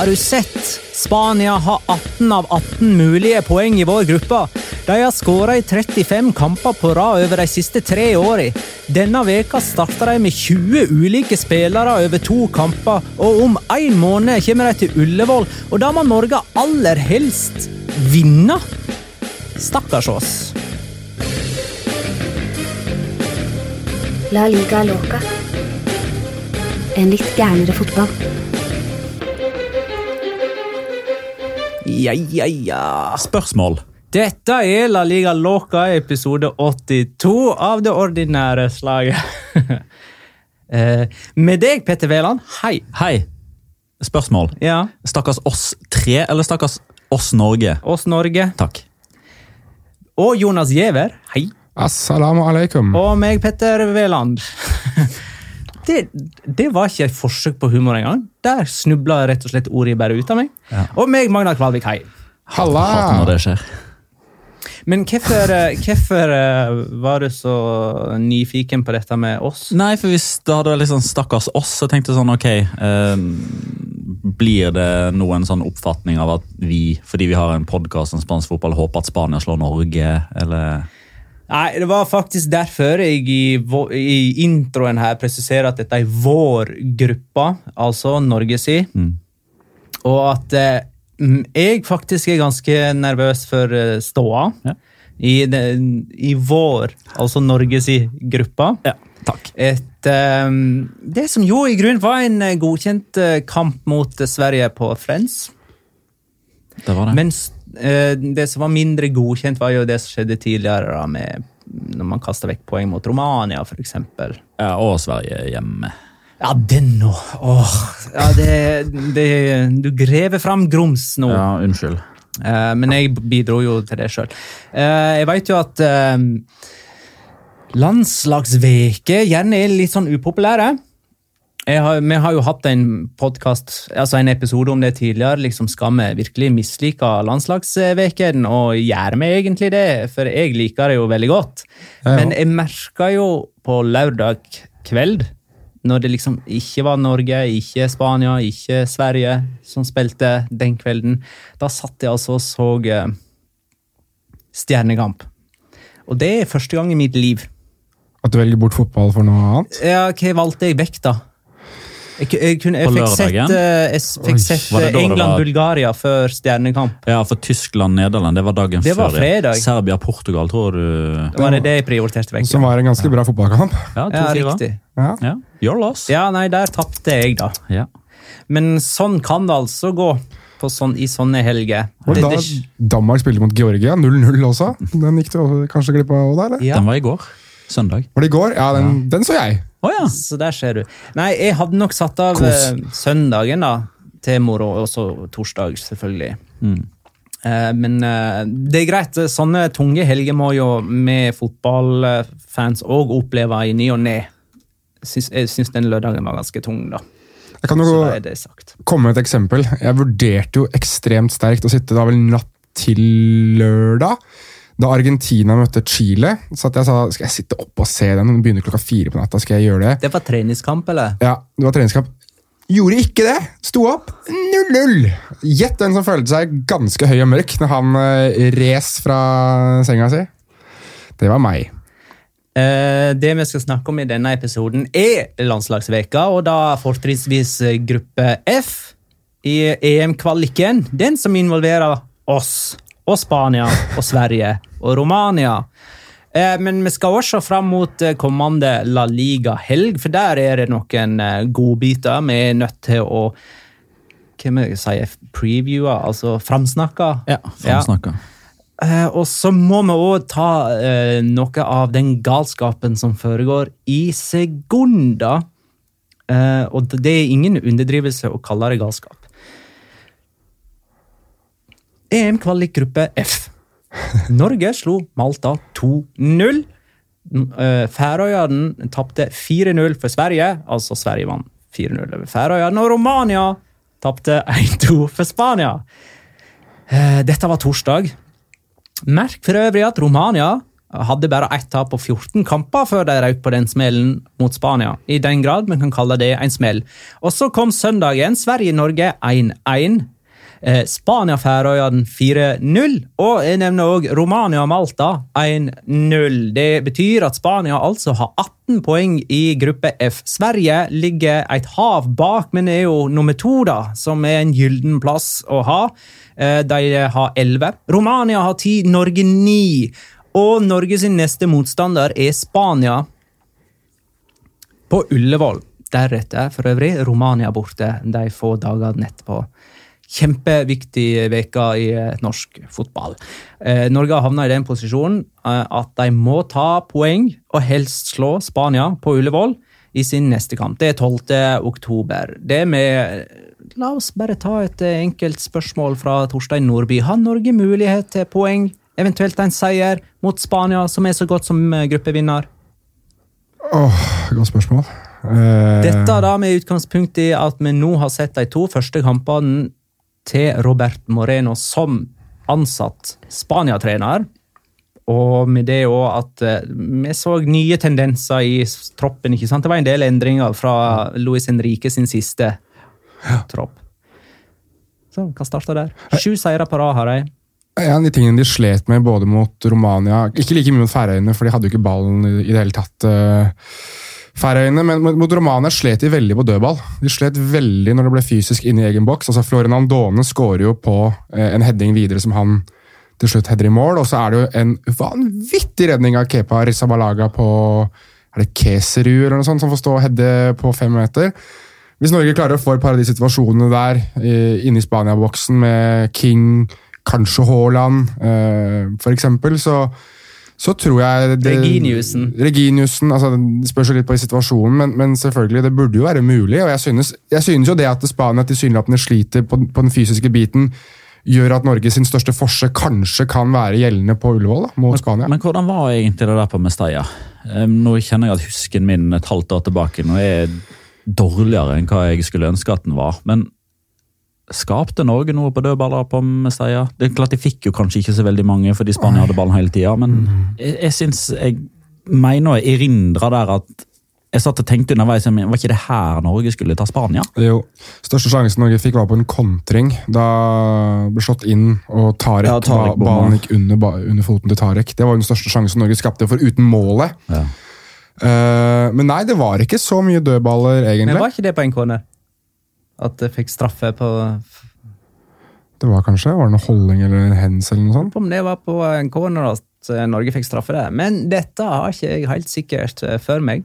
Har du sett? Spania har 18 av 18 mulige poeng i vår gruppe. De har skåra i 35 kamper på rad over de siste tre åra. Denne veka starter de med 20 ulike spillere over to kamper, og om en måned kommer de til Ullevål, og da må Norge aller helst vinne. Stakkars oss. La liga loca. En litt gærnere fotball. Ja, ja, ja. Spørsmål. Dette er La Liga Loca, episode 82 av det ordinære slaget. Eh, Med deg, Petter Wæland, hei. Hei. Spørsmål. Ja, Stakkars oss tre, eller stakkars oss Norge? oss Norge. Takk. Og Jonas Giæver, hei. Assalamu alaikum. Og meg, Petter Veland. Det, det var ikke et forsøk på humor engang. Der snubla rett og slett ordet bare ut av meg. Ja. Og meg, Magna Kvalvik, hei. Halla! Når det skjer. Men hvorfor, eh, hvorfor eh, var du så nyfiken på dette med oss? Nei, for hvis det hadde vært sånn stakkars oss, så tenkte jeg sånn, ok eh, Blir det noen sånn oppfatning av at vi, fordi vi har en podkast om spansk fotball, håper at Spania slår Norge, eller Nei, det var faktisk derfor jeg i, i introen her presiserer at dette er vår gruppe, altså Norge si. Mm. Og at eh, jeg faktisk er ganske nervøs for eh, ståa Ja. i, i vår, altså Norge si gruppe. Ja, takk. Et, eh, det som jo i grunnen var en eh, godkjent eh, kamp mot Sverige på Friends. Det var det. Mens det som var mindre godkjent, var jo det som skjedde tidligere, da, med når man kasta vekk poeng mot Romania, f.eks. ja, og Sverige hjemme. Ja, den nå! Åh, ja, det, det, du grever fram grums nå. Ja, unnskyld. Eh, men jeg bidro jo til det sjøl. jeg veit jo at uh, landslagsveke gjerne er litt sånn upopulære. Har, vi har jo hatt en podcast, altså en episode om det tidligere. liksom Skal vi virkelig mislike landslagsveken? Og gjør vi egentlig det? For jeg liker det jo veldig godt. Ja, ja. Men jeg merka jo på lørdag kveld, når det liksom ikke var Norge, ikke Spania, ikke Sverige som spilte den kvelden, da satt jeg altså og så uh, Stjernekamp. Og det er første gang i mitt liv. At du velger bort fotball for noe annet? Ja, hva valgte jeg vekk, da? Jeg, jeg, kunne, jeg fikk sett, eh, jeg fikk sett var- England-Bulgaria før Stjernekamp. Ja, for Tyskland-Nederland, det var dagen Det var før. fredag. Serbia-Portugal, tror du Det var det det jeg prioriterte vekk. Som var en ganske bra fotballkamp. Ja, Ja, riktig. Ja. Ja, your loss. Ja, nei, der tapte jeg, da. Ja. Men sånn kan det altså gå på sånn, i sånne helger. Og da Danmark spilte mot Georgia, 0-0 også. Den gikk du kanskje glipp av òg, eller? ja. Den var i går. Søndag. Var det i går? Ja, den, den så jeg. Oh, ja. Så der ser du. Nei, jeg hadde nok satt av Kos. eh, søndagen da, til moro, og så torsdag, selvfølgelig. Mm. Eh, men eh, det er greit. Sånne tunge helger må jo vi fotballfans òg oppleve i ny og ne. Syns, jeg syns den lørdagen var ganske tung, da. Jeg kan Så jo komme med et eksempel. Jeg vurderte jo ekstremt sterkt å sitte da vel natt til lørdag. Da Argentina møtte Chile, så jeg sa skal jeg sitte opp og se den. Den begynner klokka fire på natta. skal jeg gjøre det? Det var treningskamp, eller? Ja, det var treningskamp. Gjorde ikke det! Sto opp 0-0! Gjett den som følte seg ganske høy og mørk når han uh, res fra senga si. Det var meg. Uh, det vi skal snakke om i denne episoden, er landslagsveka, og da fortrinnsvis eh, gruppe F i EM-kvaliken. Den som involverer oss, og Spania, og Sverige, og Romania. Eh, men vi skal også fram mot eh, kommende La Liga-helg, for der er det noen eh, godbiter. Vi er nødt til å hva må jeg si, previewe, altså framsnakke. Ja, framsnakke. Ja. og så må vi òg ta noe av den galskapen som foregår i sekunder. Og det er ingen underdrivelse å kalle det galskap. EM-kvalikgruppe F. Norge slo Malta 2-0. Uh, Færøyene tapte 4-0 for Sverige, altså Sverige vant 4-0 over Færøyene. Og Romania tapte 1-2 for Spania. Eh, dette var torsdag. Merk for øvrig at Romania hadde bare ett tap på 14 kamper før de røk på den smellen mot Spania. I den grad man kan kalle det en smell. Og så kom søndagen. Sverige-Norge 1-1. Eh, Spania-Færøyene 4-0. Og jeg nevner òg Romania-Malta 1-0. Det betyr at Spania altså har 18 poeng i gruppe F. Sverige ligger et hav bak, men er jo nummer to, da, som er en gyllen plass å ha. Eh, De har 11. Romania har 10, Norge 9. Og Norges neste motstander er Spania på Ullevål. Deretter for øvrig Romania borte de få dagene etterpå. Kjempeviktig uke i eh, norsk fotball. Eh, Norge har havna i den posisjonen eh, at de må ta poeng og helst slå Spania på Ullevål i sin neste kamp. Det er 12. oktober. Det med La oss bare ta et enkelt spørsmål fra Torstein Nordby. Har Norge mulighet til poeng, eventuelt en seier, mot Spania, som er så godt som gruppevinner? Åh, Godt spørsmål. Dette da med utgangspunkt i at vi nå har sett de to første kampene til Robert Moreno som ansatt Spania-trener. Og med det òg at eh, vi så nye tendenser i troppen. ikke sant? Det var en del endringer fra Luis Henrique sin siste tropp. Så hva starta der? Sju seire på rad har de. En av de tingene de slet med både mot Romania Ikke like mye mot Færøyene, for de hadde jo ikke ballen i i det hele tatt. Eh, Færøyene, men mot- Romania slet de veldig på dødball. De slet veldig når det ble fysisk inne i egen boks. Altså Florian Andone skårer jo på eh, en heading videre som han til slutt header i mål. Og så er det jo en vanvittig redning av Kepa Rizabalaga på er det Keserud eller noe sånt, som får stå og heade på fem meter. Hvis Norge klarer å få et par av de situasjonene der eh, inne i Spania-boksen med King, kanskje Haaland f.eks., for eksempel, så, så tror jeg det, Reginiussen. Reginiussen, altså Det spørs jo litt på situasjonen, men, men selvfølgelig, det burde jo være mulig. og Jeg synes, jeg synes jo det at Spania tilsynelatende sliter på, på den fysiske biten, gjør at Norge sin største forse kanskje kan være gjeldende på Ullevål da, mot Spania. Men hvordan var egentlig det der på Mestalla? Nå kjenner jeg at husken min et halvt år tilbake nå er dårligere enn hva jeg skulle ønske at den var. Men skapte Norge noe på dødballer på Mestalla? Det er klart De fikk jo kanskje ikke så veldig mange fordi Spania hadde ballen hele tida, men jeg, jeg syns Jeg mener å erindre der at jeg satt og tenkte underveis men var ikke det her Norge skulle ta Spania? Jo, Største sjansen Norge fikk, var på en kontring. Da ble slått inn, og Tarek, Ja, Tarek ba- ballen gikk under, ba- under foten til Tarek. Det var den største sjansen Norge skapte, for uten målet. Ja. Uh, men nei, det var ikke så mye dødballer, egentlig. Men var ikke det på en corner? At det fikk straffe på Det var kanskje, var det noe holding eller en hens eller noe sånt? om det var på en corner at eh, Norge fikk straffe det. Men dette har ikke jeg helt sikkert eh, for meg.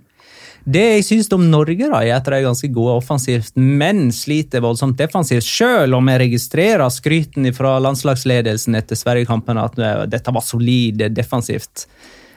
Det jeg syns om Norge, da, er at de er ganske gode offensivt, men sliter voldsomt defensivt. Selv om jeg registrerer skryten fra landslagsledelsen etter Sverige-kampen at eh, dette var solid defensivt.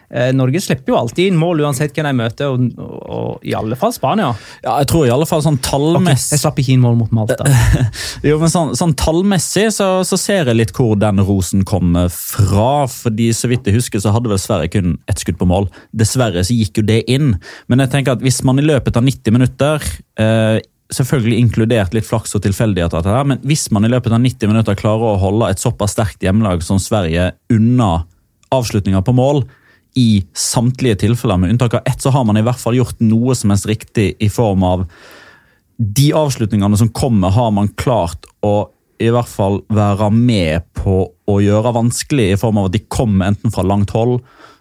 Eh, Norge slipper jo alltid inn mål uansett hvem de møter, og, og, og i alle fall Spania. Ja, jeg tror i alle fall sånn tallmessig tallmessig jeg slapp ikke inn mål mot Malta. Jo, men sånn, sånn Tallmessig så, så ser jeg litt hvor den rosen kommer fra. fordi Så vidt jeg husker, så hadde vel Sverige kun ett skudd på mål. Dessverre så gikk jo det inn. Men jeg tenker at hvis man i løpet av 90 minutter eh, Selvfølgelig inkludert litt flaks og tilfeldigheter, men hvis man i løpet av 90 minutter klarer å holde et såpass sterkt hjemmelag som Sverige unna avslutninga på mål, i samtlige tilfeller, med unntak av ett, så har man i hvert fall gjort noe som helst riktig i form av de avslutningene som kommer, har man klart å i hvert fall være med på å gjøre vanskelig, i form av at de kommer enten fra langt hold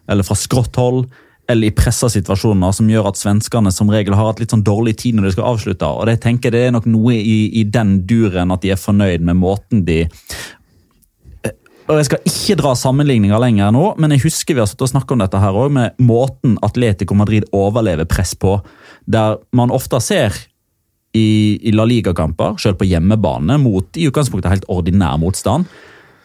eller fra skrått hold, eller i pressa situasjoner som gjør at svenskene som regel har hatt litt sånn dårlig tid når de skal avslutte. Og Det tenker jeg det er nok noe i, i den duren at de er fornøyd med måten de og Jeg skal ikke dra sammenligninger lenger nå, men jeg husker vi har satt og snakket om dette her også, med måten Atletico Madrid overlever press på. Der man ofte ser i, i La Liga-kamper, selv på hjemmebane, mot i utgangspunktet helt ordinær motstand,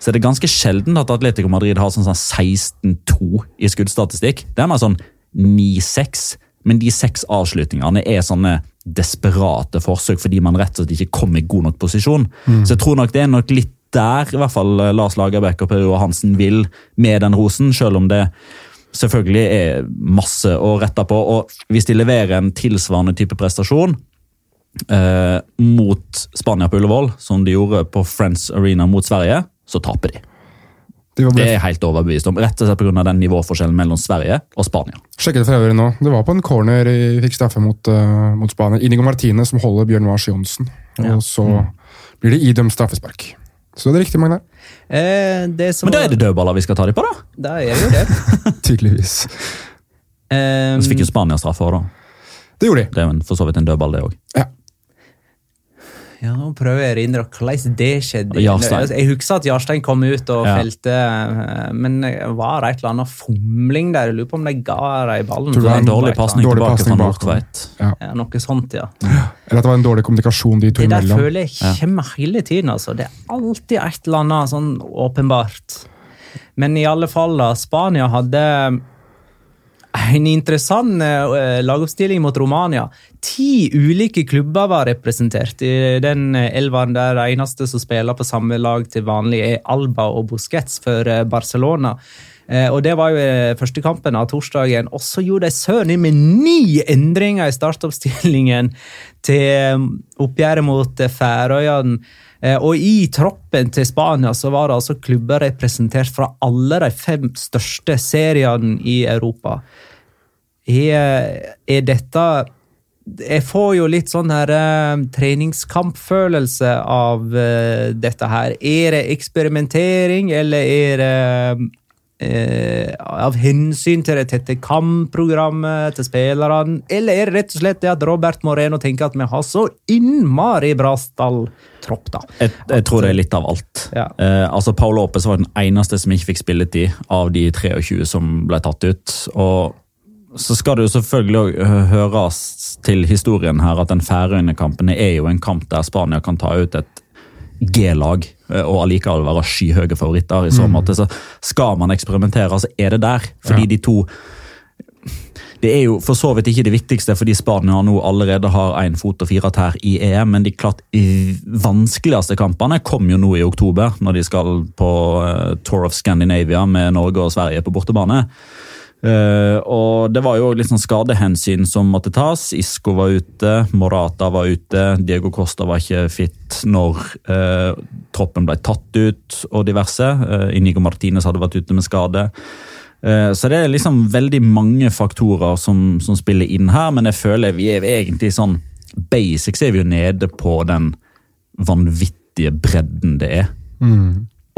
så er det ganske sjelden at Atletico Madrid har sånn, sånn 16-2 i skuddstatistikk. Det er mer sånn 9-6, men de seks avslutningene er sånne desperate forsøk fordi man rett og slett ikke kom i god nok posisjon. Så jeg tror nok det er nok litt der i hvert fall eh, Lars Lagerbäck og Per Joar Hansen vil med den rosen, selv om det selvfølgelig er masse å rette på. Og hvis de leverer en tilsvarende type prestasjon eh, mot Spania på Ullevål, som de gjorde på Friends Arena mot Sverige, så taper de. Det, Det er jeg helt overbevist om. Rett og slett pga. den nivåforskjellen mellom Sverige og Spania. sjekket for øvrig nå. Det var på en corner i fikk straffe mot, uh, mot Spania. Inigo Martinez som holder Bjørn Mars Johnsen. Og Ja. så blir det idømt straffespark. Så det er riktig, Magnar. Eh, det som Men da er det dødballer vi skal ta dem på, da. Da er det jo det. Tydeligvis. Eh, Så fikk jo Spania straffe òg, da. Det gjorde de. Det er jo for så vidt en dødball, det òg. Ja. Ja, nå prøver jeg å erindre hvordan det skjedde. Jarstein. Jeg husker at Jarstein kom ut og Ja. felte, men var det et eller annet fomling der. Jeg lurer på om de ga dem ballen. Tror Det var en dårlig pasning tilbake tilbake fra. Nordtveit. Ja, noe sånt, ja. Eller at det var en dårlig kommunikasjon de to Det der imellom. føler jeg kommer hele tiden. altså. Det er alltid et eller annet sånn åpenbart. Men i alle fall, da. Spania hadde en interessant eh, lagoppstilling mot Romania. Ti ulike klubber var representert i den eh, elveren der det eneste som spiller på samme lag til vanlig, er Alba og Busquets for eh, Barcelona. Og Det var jo første kampen av torsdagen. Og så gjorde de søren med ni endringer i startoppstillingen til oppgjøret mot Færøyene. Eh, Og i troppen til Spania så var det altså klubber representert fra alle de fem største seriene i Europa. Er, dette Jeg får jo litt sånn her eh, treningskampfølelse av eh, dette her. Er det eksperimentering, eller er det eh, av hensyn til det tette kampprogrammet til spillerne? Eller er det rett og slett det at Robert Moreno tenker at vi har så innmari bra stalltropp, da? Jeg, jeg tror det er litt av alt. Ja. Eh, altså Paul Lopez var den eneste som ikke fikk spilletid av de 23 som ble tatt ut. og så skal det jo selvfølgelig også høres til historien her at den Færøyene-kampen er jo en kamp der Spania kan ta ut et G-lag eh, og allikevel være skyhøye favoritter. i så måte. Så skal man eksperimentere, så er det der. Fordi Ja. de to det er jo for så vidt ikke det viktigste, fordi Spania nå allerede har én fot og fire tær i EM, men de klart vanskeligste kampene kom jo nå i oktober, når de skal på eh, Tour of Scandinavia med Norge og Sverige på bortebane. Eh, og det var jo litt sånn skadehensyn som måtte tas. Isco var ute, Morata var ute, Diego Costa var ikke fit når uh, troppen ble tatt ut, og diverse. Uh, Inigo Martinez hadde vært ute med skade. Så det er liksom veldig mange faktorer som, som spiller inn her, men jeg føler vi er egentlig sånn Basics er vi jo nede på den vanvittige bredden det er.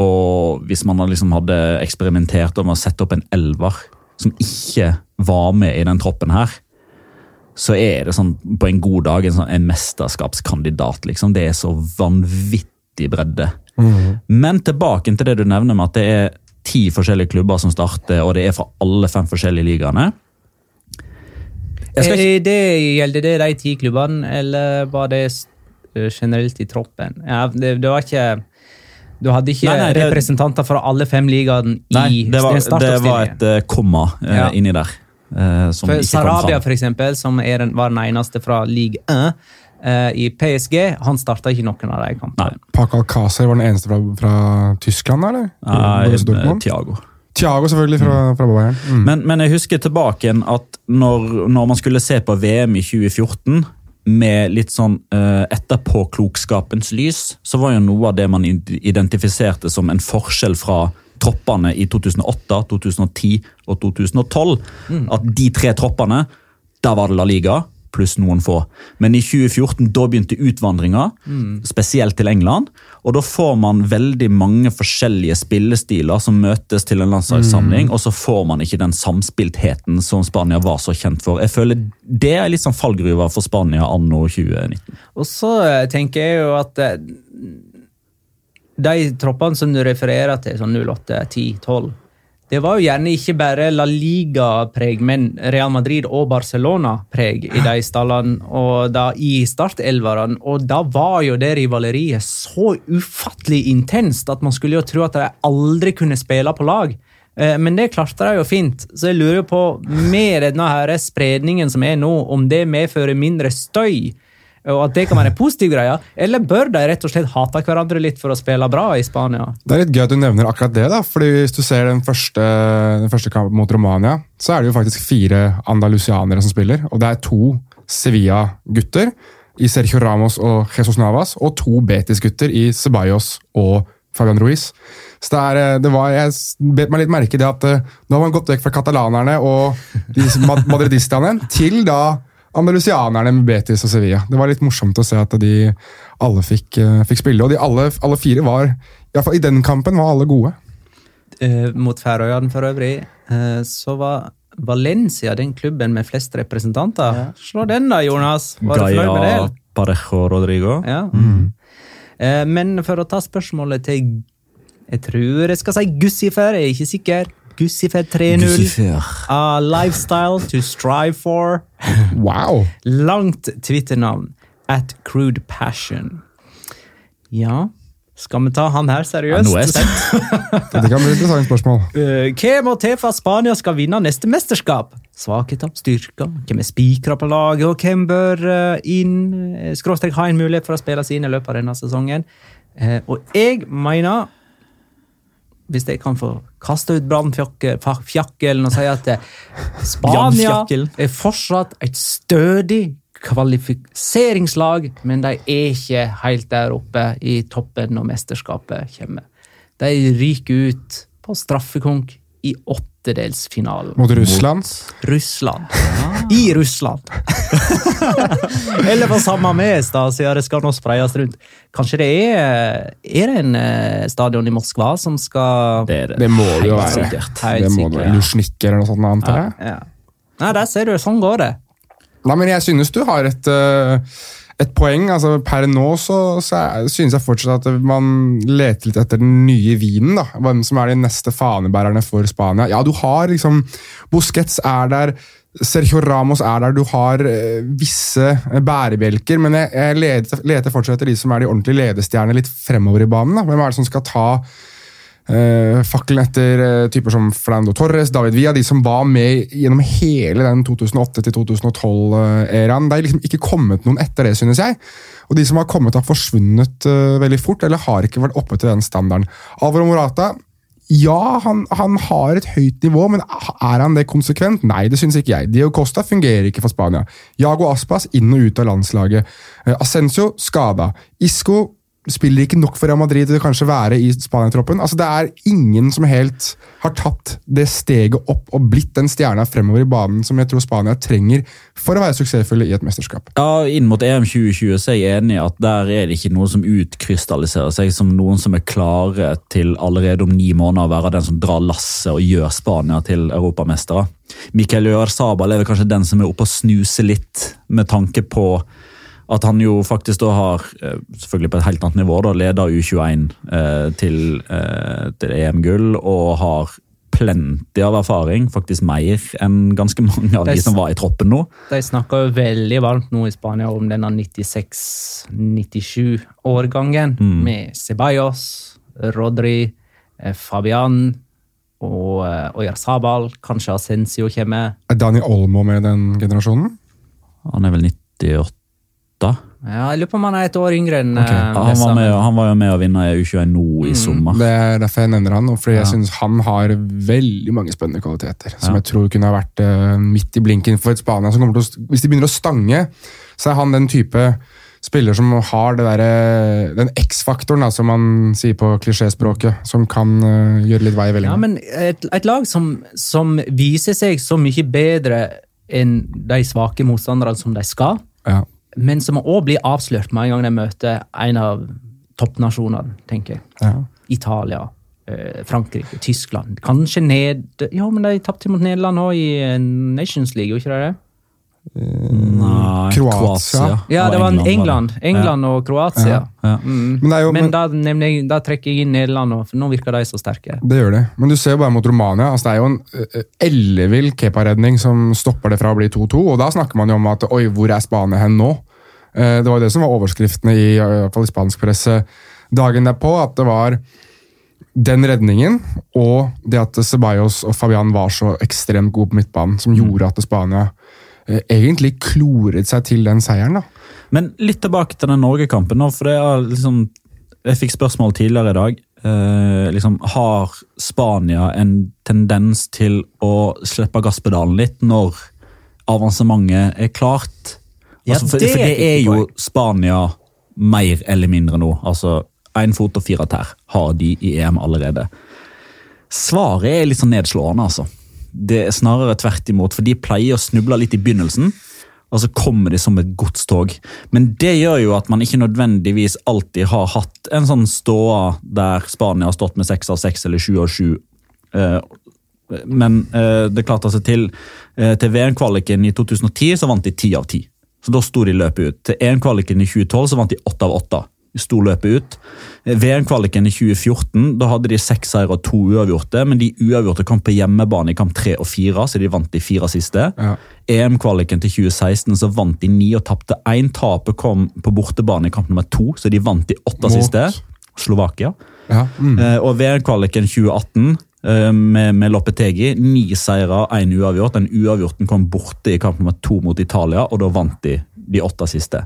Og hvis man liksom hadde eksperimentert med å sette opp en elver som ikke var med i den troppen her, så er det sånn på en god dag en, sånn, en mesterskapskandidat. liksom. Det er så vanvittig bredde. Men tilbake til det du nevner med at det er ti forskjellige klubber som starter, og det er fra alle fem forskjellige ligaene. Ikke, Eh, det, gjelder det de ti klubbene, eller var det eh, generelt i troppen? Ja, det, det var ikke Du hadde ikke Nei, nei, det- representanter fra alle fem ligaene i det var, det var et uh, komma uh, Ja. inni der. Uh, som For ikke Sarabia, for eksempel, som er den, var den eneste fra league 1 eh, i PSG, han starta ikke noen av de kampene. Paco Alcácer var den eneste fra, fra Tyskland, eller? Nei, Tiago. Thiago, selvfølgelig, fra, fra Bayern. Mm. Men, men jeg husker tilbake igjen at når, når man skulle se på VM i 2014 med litt sånn uh, etterpåklokskapens lys, så var jo noe av det man identifiserte som en forskjell fra troppene i 2008, 2010 og 2012. At de tre troppene, der var det La Liga, pluss noen få. Men i 2014 da begynte utvandringa, spesielt til England. Og da får man veldig mange forskjellige spillestiler som møtes til en landslagssamling, og så får man ikke den samspiltheten som Spania var så kjent for. Jeg føler Det er litt sånn fallgruva for Spania anno 2019. Og så eh, tenker jeg jo at eh, de troppene som du refererer til, sånn 08, 10, 12 det var jo gjerne ikke bare La Liga-preg, men Real Madrid og Barcelona-preg i de stallene. Og da i startelverne. Og da var jo det rivaleriet så ufattelig intenst at man skulle jo tro at de aldri kunne spille på lag. Eh, Men det klarte de jo fint. Så jeg lurer på, med denne her spredningen som er nå, om det medfører mindre støy, og at det kan være en positiv greie, eller bør de rett og slett hate hverandre litt for å spille bra i Spania? Det er litt gøy at du nevner akkurat det, da, fordi hvis du ser den første, den første kampen mot Romania, så er det jo faktisk fire andalusianere som spiller, og det er to Sevilla-gutter i Sergio Ramos og Jesus Navas, og to Betis-gutter i Ceballos og Fabian Ruiz. Så det, er, eh, det var, Jeg bet meg litt merke i det at eh, nå har man gått vekk fra katalanerne og madridistene til da andalusianerne med Betis og Sevilla. Det var litt morsomt å se at de alle fikk, eh, fikk spille, og de alle, alle fire var i, fall I den kampen var alle gode. Eh, mot Færøyene for øvrig, eh, så var Valencia den klubben med flest representanter. Slå den da, Jonas. Var du fornøyd med Gaia det? Parejo Rodrigo. Ja. Eh, men for å ta spørsmålet til Jeg tror jeg skal si Gussifer, jeg er ikke sikker. Gussifer 3-0 Lifestyle to Strive for. Wow! Langt Twitter-navn. At Crude Passion. Ja, skal vi ta han her seriøst? er. Det kan bli et interessant spørsmål. Uh, Hva må til for at Spania skal vinne neste mesterskap? Svakheter, styrker, hvem er spikra på laget, og hvem bør eh, inn, eh, skråstrek ha en mulighet for å spille seg inn i løpet av denne sesongen? Uh, og jeg mener, hvis jeg kan få kaste ut brannfjakkelen og si at eh, Spania er fortsatt et stødig kvalifiseringslag, men de er ikke helt der oppe i toppen når mesterskapet kommer. De ryker ut på straffekonk i åttedelsfinalen. Mot Russland. Russland. I Russland. Eller på samme mes, da, siden det skal nå spreies rundt. Kanskje det er Er det en eh, stadion i Moskva som skal Det er det. Det må det jo være. sikkert. Helt Det må det sikkert, være. ja. Lusjnik eller noe sånt, antar jeg. ja. Nei, der ser du. Sånn går det. Nei, men jeg synes du har et, eh, et poeng. altså Per nå så, så synes jeg fortsatt at man leter litt etter den nye vinen. da, Hvem som er de neste fanebærerne for Spania. Ja, du har liksom Busquets er der. Sergio Ramos er der, du har eh, visse bærebjelker, men jeg, jeg leter, leter fortsatt etter de som er de ordentlige ledestjernene litt fremover i banen. da. Hvem er det som skal ta Uh, fakkelen etter uh, typer som Fernando Torres, David Villa, de som var med gjennom hele den 2008-2012-æraen. Det er liksom ikke kommet noen etter det, synes jeg. Og de som har kommet, har forsvunnet uh, veldig fort, eller har ikke vært oppe til den standarden. Alvaro Morata, ja, han, han har et høyt nivå, men er han det konsekvent? Nei, det synes ikke jeg. Dio Costa fungerer ikke for Spania. Jago Aspas inn og ut av landslaget. Eh, Asensio skada. Isco spiller ikke nok for Real Madrid til å kanskje være i Spania-troppen. Altså, det er ingen som helt har tatt det steget opp og blitt den stjerna fremover i banen som jeg tror Spania trenger for å være suksessfulle i et mesterskap. Ja, Inn mot EM 2020 så er jeg enig i at der er det ikke noe som utkrystalliserer seg som noen som er klare til allerede om ni måneder å være den som drar lasset og gjør Spania til europamestere. Mikael Jørsabal er vel kanskje den som er oppe og snuser litt, med tanke på at han jo faktisk da har, eh, selvfølgelig på et helt annet nivå, da, leder U21 eh, til, eh, til EM-gull og har plenty av erfaring, faktisk mer enn ganske mange av er de som var i troppen nå. De snakker jo veldig varmt nå i Spania om denne 96-97-årgangen med Ceballos, Rodri, eh, Fabian og eh, Oyarzabal. Kanskje Ascencio kommer. Er Dani Olmo med den generasjonen? Han er vel 98? Ja, jeg lurer på om han er et år yngre enn Ok. eh, han, var med, han var jo med å vinne U21 nå i sommer. Det er derfor jeg nevner han, fordi ja. jeg syns han har veldig mange spennende kvaliteter. Som Ja. jeg tror kunne ha vært uh, midt i blinken for et Spania. Som kommer til å, hvis de begynner å stange, så er han den type spiller som har det der den X-faktoren, som man sier på klisjéspråket, som kan uh, gjøre litt vei i vellinga. Ja, men et, et lag som, som viser seg så mye bedre enn de svake motstanderne som de skal, Ja. Men som òg blir avslørt med en gang de møter en av toppnasjonene, tenker jeg. Ja. Italia, eh, Frankrike, Tyskland. Kanskje ned... Ja, men de tapte mot Nederland òg i eh, Nations League, gjorde ikke de det? Nei, Kroatia. Ja, det var England, England. England og Kroatia. Ja. Ja. Mm. Men jo, Men men, da, jeg, da trekker jeg inn Nederland, for nå virker de så sterke. det gjør det. Men du ser jo bare mot Romania. altså Det er jo en eh, ellevill Kepa-redning som stopper det fra å bli 2-2. Og da snakker man jo om at oi, hvor er Spania hen nå? Eh, Det var jo det som var overskriftene i, i, fall i spansk presse dagen derpå. At det var den redningen og det at Ceballos og Fabian var så ekstremt gode på midtbanen, som gjorde at Spania eh, egentlig kloret seg til den seieren. da. Men litt tilbake til den Norge-kampen. nå, for det er liksom, Jeg fikk spørsmål tidligere i dag. Eh, liksom, har Spania en tendens til å slippe gasspedalen litt når avansementet er klart? Ja, Altså, for, det for er det er jo. Spania mer eller mindre nå. Altså, én fot og fire tær har de i EM allerede. Svaret er litt sånn nedslående, altså. Det er snarere tvert imot, for de pleier å snuble litt i begynnelsen. Og så kommer de som et godstog. Men det gjør jo at man ikke nødvendigvis alltid har hatt en sånn ståa der Spania har stått med seks av seks eller sju av sju. Eh, Men eh, det klarte seg til eh, til VM-kvaliken i 2010 så vant de ti av ti. Så da sto de løpet ut. Til EM-kvaliken i 2012 så vant de åtte av åtte. Sto løpet ut. Eh, VM-kvaliken i 2014 da hadde de seks seire og to uavgjorte, men de uavgjorte kom på hjemmebane i kamp tre og fire, så de vant de fire siste. Ja. EM-kvaliken til 2016 så vant de ni og tapte én. Tapet kom på bortebane i kamp nummer to, så de vant de åtte Mot? siste. Slovakia. Ja. Mm. Eh, og VM-kvaliken 2018 eh, med, med Loppetegi. ni seire, én uavgjort. Den uavgjorten kom borte i kamp nummer to mot Italia, og da vant de de åtte siste.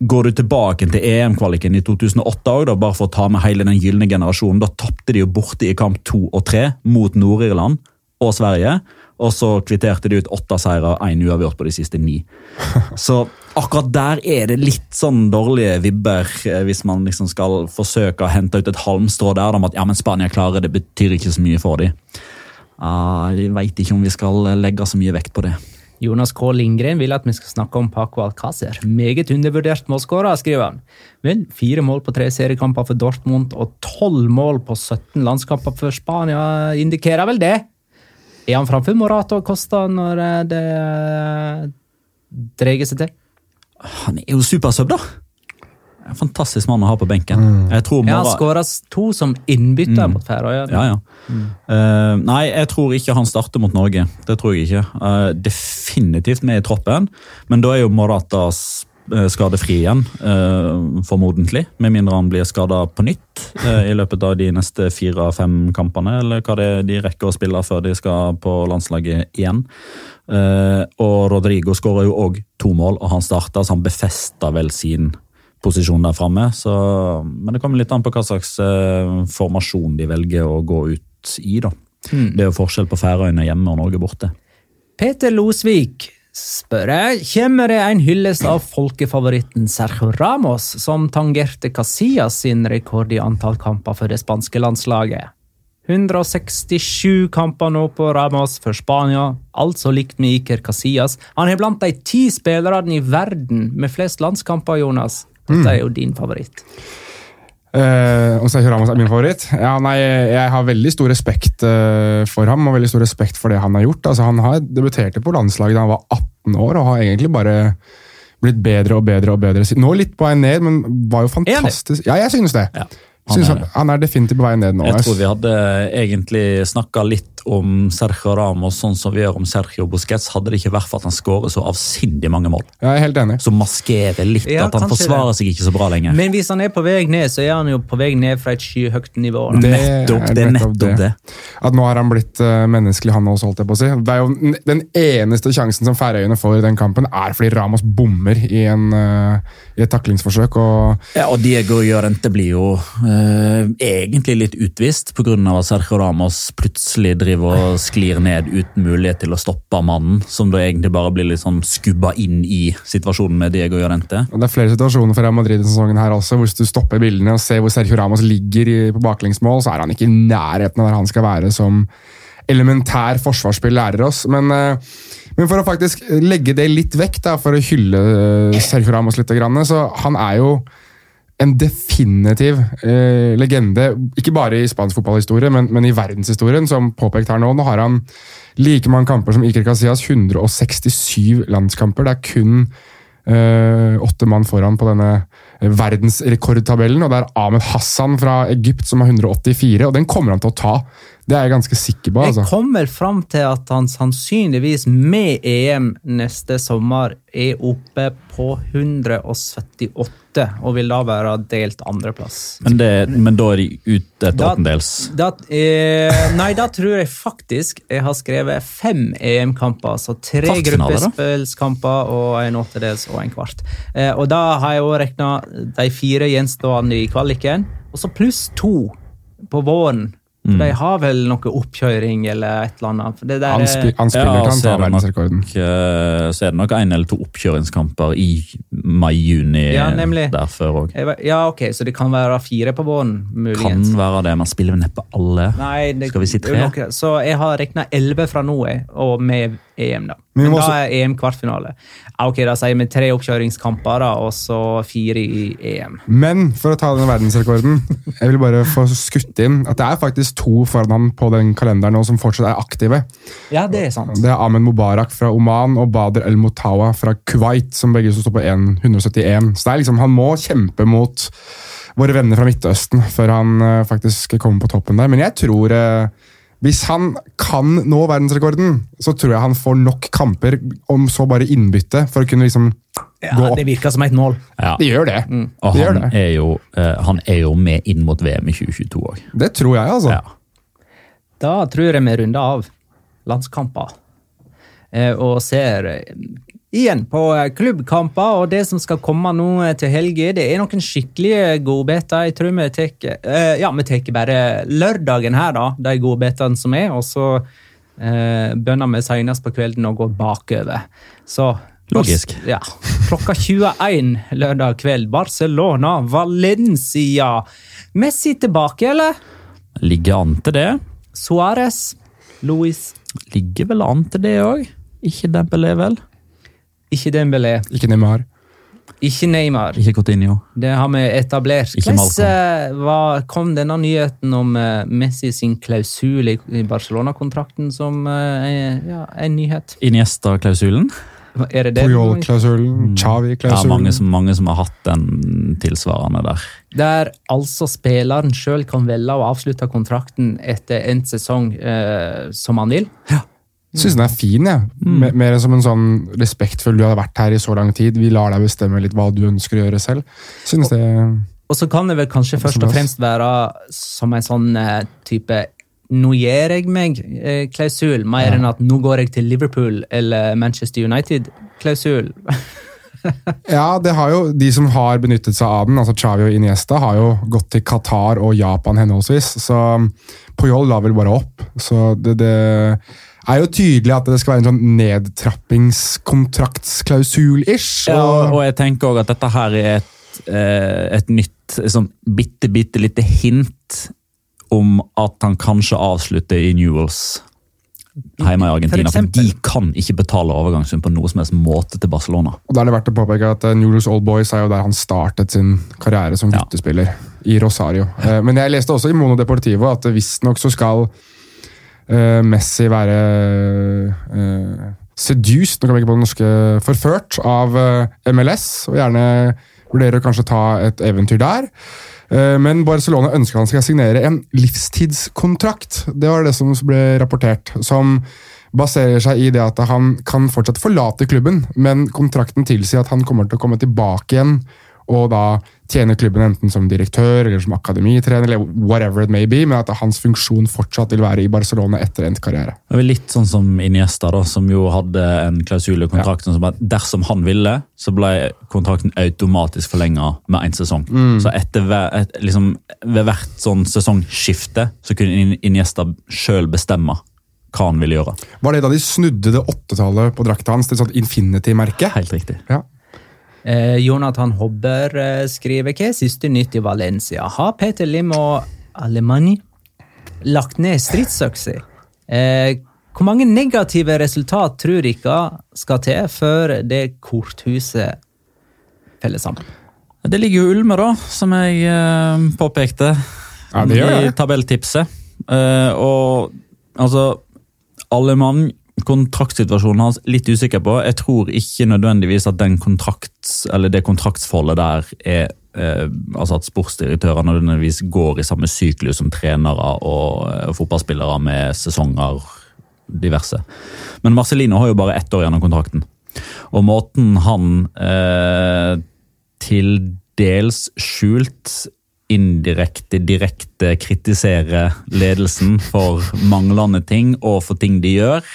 Eh, Går du tilbake til EM-kvaliken i 2008, også, da, bare for å ta med hele den gylne generasjonen, da tapte de jo borte i kamp to og tre mot Nord-Irland og Sverige. Og så kvitterte de ut åtte seire, én uavgjort på de siste ni. Så akkurat der er det litt sånn dårlige vibber, eh, hvis man liksom skal forsøke å hente ut et halmstrå der om at ja, men Spania klarer det, betyr ikke så mye for dem. Uh, jeg veit ikke om vi skal legge så mye vekt på det. Jonas K. Lindgren vil at vi skal snakke om Paco Alcácer. Meget undervurdert målskårer, skriver han. Men fire mål på tre seriekamper for Dortmund og tolv mål på 17 landskamper for Spania indikerer vel det? Er han framfor Morato og Costa når eh, det eh, dreier seg til? Han er jo supersub, da! En fantastisk mann å ha på benken. Jeg tror Ja, han Mora- skåra to som innbytter mot Færøyene. Ja, ja. Eh, nei, jeg tror ikke han starter mot Norge. Det tror jeg ikke. Uh, definitivt med i troppen, men da er jo Moratas eh, skadefri igjen, eh, formodentlig. Med mindre han blir skada på nytt i løpet av de neste fire-fem kampene, eller hva det er de rekker å spille før de skal på landslaget igjen. Eh, og Rodrigo skåra jo òg to mål, og han starta, så han befesta vel sin posisjon der framme. så- Men det kommer litt an på hva slags eh, formasjon de velger å gå ut i. da. Det er jo forskjell på Færøyene hjemme og Norge borte. Peter Losvik spør jeg, kommer det en hyllest av folkefavoritten Sergio Ramos, som tangerte Casillas sin rekord i antall kamper for det spanske landslaget. 167 kamper nå på Ramos for Spania, altså likt med Iker Casillas. Han er blant de ti spillerne i verden med flest landskamper, Jonas. Dette er jo din favoritt. Uh, og Sergio Ramos er min favoritt. Ja, nei, jeg har veldig stor respekt uh, for ham og veldig stor respekt for det han har gjort. Altså, han har debuterte på landslaget da han var 18 år og har egentlig bare blitt bedre og bedre og bedre. Nå litt på vei ned, men var jo fantastisk. Ja, jeg synes det. Ja, Han, er han, han er definitivt på vei ned nå. Jeg tror vi hadde egentlig snakka litt om Sergio Ramos sånn som vi gjør om Sergio Busquets, hadde det ikke vært for at han skårer så avsindig mange mål. Jeg er helt enig. Som maskerer litt Ja, at han forsvarer forsvarer seg ikke så bra lenger. Men hvis han er på vei ned, så er han jo på vei ned fra et skyhøyt nivå. Det nettopp, det er nettopp nettopp det. At nå har han blitt eh, menneskelig, han også, holdt jeg på å si. Det er jo Den eneste sjansen som Færøyene får i den kampen, er fordi Ramos bommer i, en, eh, i et taklingsforsøk. og Ja, og Diego Llorente blir jo eh, egentlig litt utvist pga. at Sergio Ramos plutselig driver og sklir ned uten mulighet til å stoppe mannen, som da egentlig bare blir litt sånn skubba inn i situasjonen med Diego Llorente. Det er flere situasjoner for Real Madrid i sesongen her også, hvis du stopper bildene og ser hvor Sergio Ramos ligger på baklengsmål, så er han ikke i nærheten av der han skal være som elementær forsvarsspill lærer oss. Men, eh, men for å faktisk legge det litt vekk, da, for å hylle eh, Sergio Ramos litt, så han er jo en definitiv eh, legende, ikke bare i spansk fotballhistorie, men, men i verdenshistorien, som påpekt her nå. Nå har han like mange kamper som Iker Casillas, 167 landskamper. Det er kun eh, åtte mann foran på denne verdensrekordtabellen, og det er Ahmed Hassan fra Egypt som har 184, og den kommer han til å ta. Det er jeg ganske sikker på. Jeg altså. kommer fram til at han sannsynligvis med EM neste sommer er oppe på 178, og vil da være delt andreplass. Men, det, men da er de ute et åttendels. Eh, nei, da tror jeg faktisk jeg har skrevet fem EM-kamper. Altså tre gruppespillskamper og en åttedels og en kvart. Eh, og da har jeg òg regna de fire gjenstående i kvaliken, og så pluss to på våren For De har vel noe oppkjøring eller et eller annet. Det der, Han, spi, han spiller Ja, kan ta er verdensrekorden. Eh, Så er det nok en eller to oppkjøringskamper i mai-juni Ja, der før òg. Ja, ok, så det kan være fire på våren, Kan være det. Man spiller vel neppe alle. Nei, det, Skal vi si tre? noe- Så jeg har regna elleve fra nå, og med EM, da. Men Men må da er EM kvartfinale. Ok, Da sier vi tre oppkjøringskamper, da, og så fire i EM. Men for å ta den verdensrekorden, jeg vil bare få skutt inn at det er faktisk to foran ham på den kalenderen nå som fortsatt er aktive. Ja, det er sant. Det er Ahmed Mubarak fra Oman og Bader El Motawa fra Kuwait, som begge står på 171. Så det er liksom, han må kjempe mot våre venner fra Midtøsten før han eh, faktisk kommer på toppen der. Men jeg tror eh, hvis han kan nå verdensrekorden, så tror jeg han får nok kamper, om så bare innbytte, for å kunne liksom Ja, gå opp. Det virker som et mål. Ja. Det gjør det. Og det, gjør han det. er, jo, uh, han er jo med inn mot VM i 2022 òg. det tror jeg, altså. Ja. Da tror jeg vi runder av landskamper. Eh, og ser igjen på eh, klubbkamper og det som skal komme nå eh, til helga. Det er noen skikkelige godbiter. Jeg tror vi tar eh, Ja, vi tar bare lørdagen her, da, de godbitene som er, og så eh, bønner vi senest på kvelden og går bakover. Så Logisk. Ja. Klokka 21 lørdag kveld. Barcelona, Valencia. Messi tilbake, eller? Ligger an til det. Suárez, Luis Ligger vel an til det òg. Ikke Dempelé, vel? Ikke Dembélé, Ikke Neymar. ikke Neymar. Ikke Coutinho. Det har vi etablert. Ikke. Hvordan eh, kom denne nyheten om eh, Messi sin klausul i, Barcelona-kontrakten som eh, er- ja, en nyhet? Iniesta-klausulen. Er det det? Puyol-klausulen, Ja, Chavi-klausulen. mange som, mange som har hatt den tilsvarende der. Der altså spilleren sjøl kan velge å avslutte kontrakten etter endt sesong eh, som han vil. Syns den er fin, jeg. Mm. Me- Mer som en sånn respektfull Du har vært her i så lang tid, vi lar deg bestemme litt hva du ønsker å gjøre selv. Synes det Og så kan det vel kanskje først og fremst være som en sånn eh, type nå gjør jeg meg-klausul, mer enn at nå går jeg til Liverpool eller Manchester United-klausul. Ja, det har jo de som har benyttet seg av den, altså Chavi og Iniesta, har jo gått til Qatar og Japan henholdsvis. Så Puyol la vel bare opp. Så det, det er jo tydelig at det skal være en sånn nedtrappingskontraktsklausul-ish. Ja, og- og jeg tenker også at dette her er et, eh, et nytt sånn bitte, bitte lite hint om at han kanskje avslutter i Newells hjemme i Argentina. For For, de kan ikke betale overgangssum på noe som helst måte til Barcelona. Og da er det verdt å påpeke at eh, Newell's Old Boys er jo der han startet sin karriere som Ja. guttespiller. I Rosario. Eh, Men jeg leste også i Mono Deportivo at visstnok så skal eh, Messi være uh, seduced, nå kan vi ikke på det norske, forført av eh, MLS, og gjerne vurderer å kanskje ta et eventyr der. Men Barcelona ønsker han skal signere en livstidskontrakt. Det var det som ble rapportert. Som baserer seg i det at han kan fortsatt forlate klubben, men kontrakten tilsier at han kommer til å komme tilbake igjen og da tjener klubben enten som direktør eller som akademitrener, eller whatever it may be, men at hans funksjon fortsatt vil være i Barcelona etter endt karriere. Det er vel litt sånn som Iniesta, da, som jo hadde en klausul i kontrakten som at dersom han ville, så ble kontrakten automatisk forlenga med én sesong. Så etter et, liksom, ved hvert sånn sesongskifte så kunne Iniesta sjøl bestemme hva han ville gjøre. Var det da de snudde det åttetallet på drakta hans til et sånt Infinity-merke? Helt riktig. Ja. Eh, Jonathan Hobber eh, skriver hva er siste nytt i Valencia? Har Peter Lim og Alemani lagt ned stridsøksa? Eh, hvor mange negative resultat tror dere skal til før det korthuset feller sammen? Det ligger jo Ulme, da, som jeg eh, påpekte Ja, det gjør i tabelltipset. Eh, og altså Alemann, kontraktsituasjonen hans, litt usikker på. Jeg tror ikke nødvendigvis at den kontrakts, eller det kontraktsforholdet der er eh, altså at sportsdirektører nødvendigvis går i samme syklus som trenere og eh, fotballspillere med sesonger diverse. Men Marcelino har jo bare ett år gjennom kontrakten. Og måten han eh, til dels skjult indirekte, direkte kritisere ledelsen for manglende ting og for ting de gjør,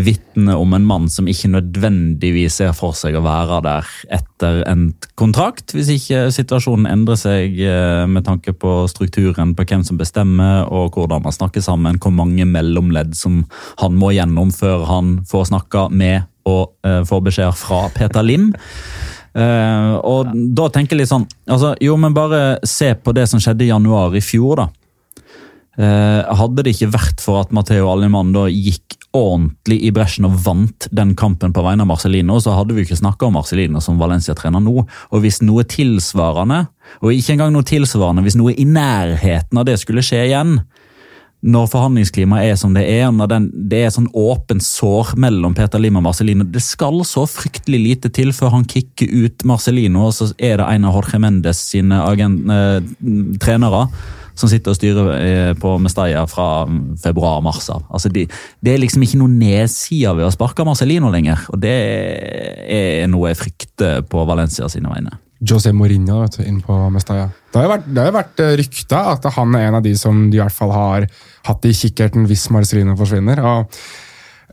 vitner om en mann som ikke nødvendigvis ser for seg å være der etter endt kontrakt, hvis ikke situasjonen endrer seg eh, med tanke på strukturen på hvem som bestemmer og hvordan man snakker sammen, hvor mange mellomledd som han må gjennom før han får snakka med og uh, får beskjeder fra Peter Lim. Uh, og da tenker jeg litt sånn altså, Jo, men bare se på det som skjedde i januar i fjor, da. Uh, hadde det ikke vært for at Matheo Allimann da gikk ordentlig i bresjen og vant den kampen på vegne av Marcelino, så hadde vi ikke snakka om Marcelino som Valencia-trener nå. Og hvis noe tilsvarende, og ikke engang noe tilsvarende, hvis noe i nærheten av det skulle skje igjen, når forhandlingsklimaet er som det er, når den, det er sånn åpent sår mellom Peter Lim og Marcelino Det skal så fryktelig lite til før han kicker ut Marcelino, og så er det en av Jorge Mendes sine agent, eh, trenere som sitter og styrer eh, på Mestalla fra februar-mars av. Altså de, det er liksom ikke noe nedsider ved å sparke Marcelino lenger, og det er noe jeg frykter på Valencia sine vegne. José Mourinho vet du, inn på Mestalla. Det har jo vært, vært eh, rykta at han er en av de som de i hvert fall har hatt i kikkerten hvis Marcelino forsvinner. og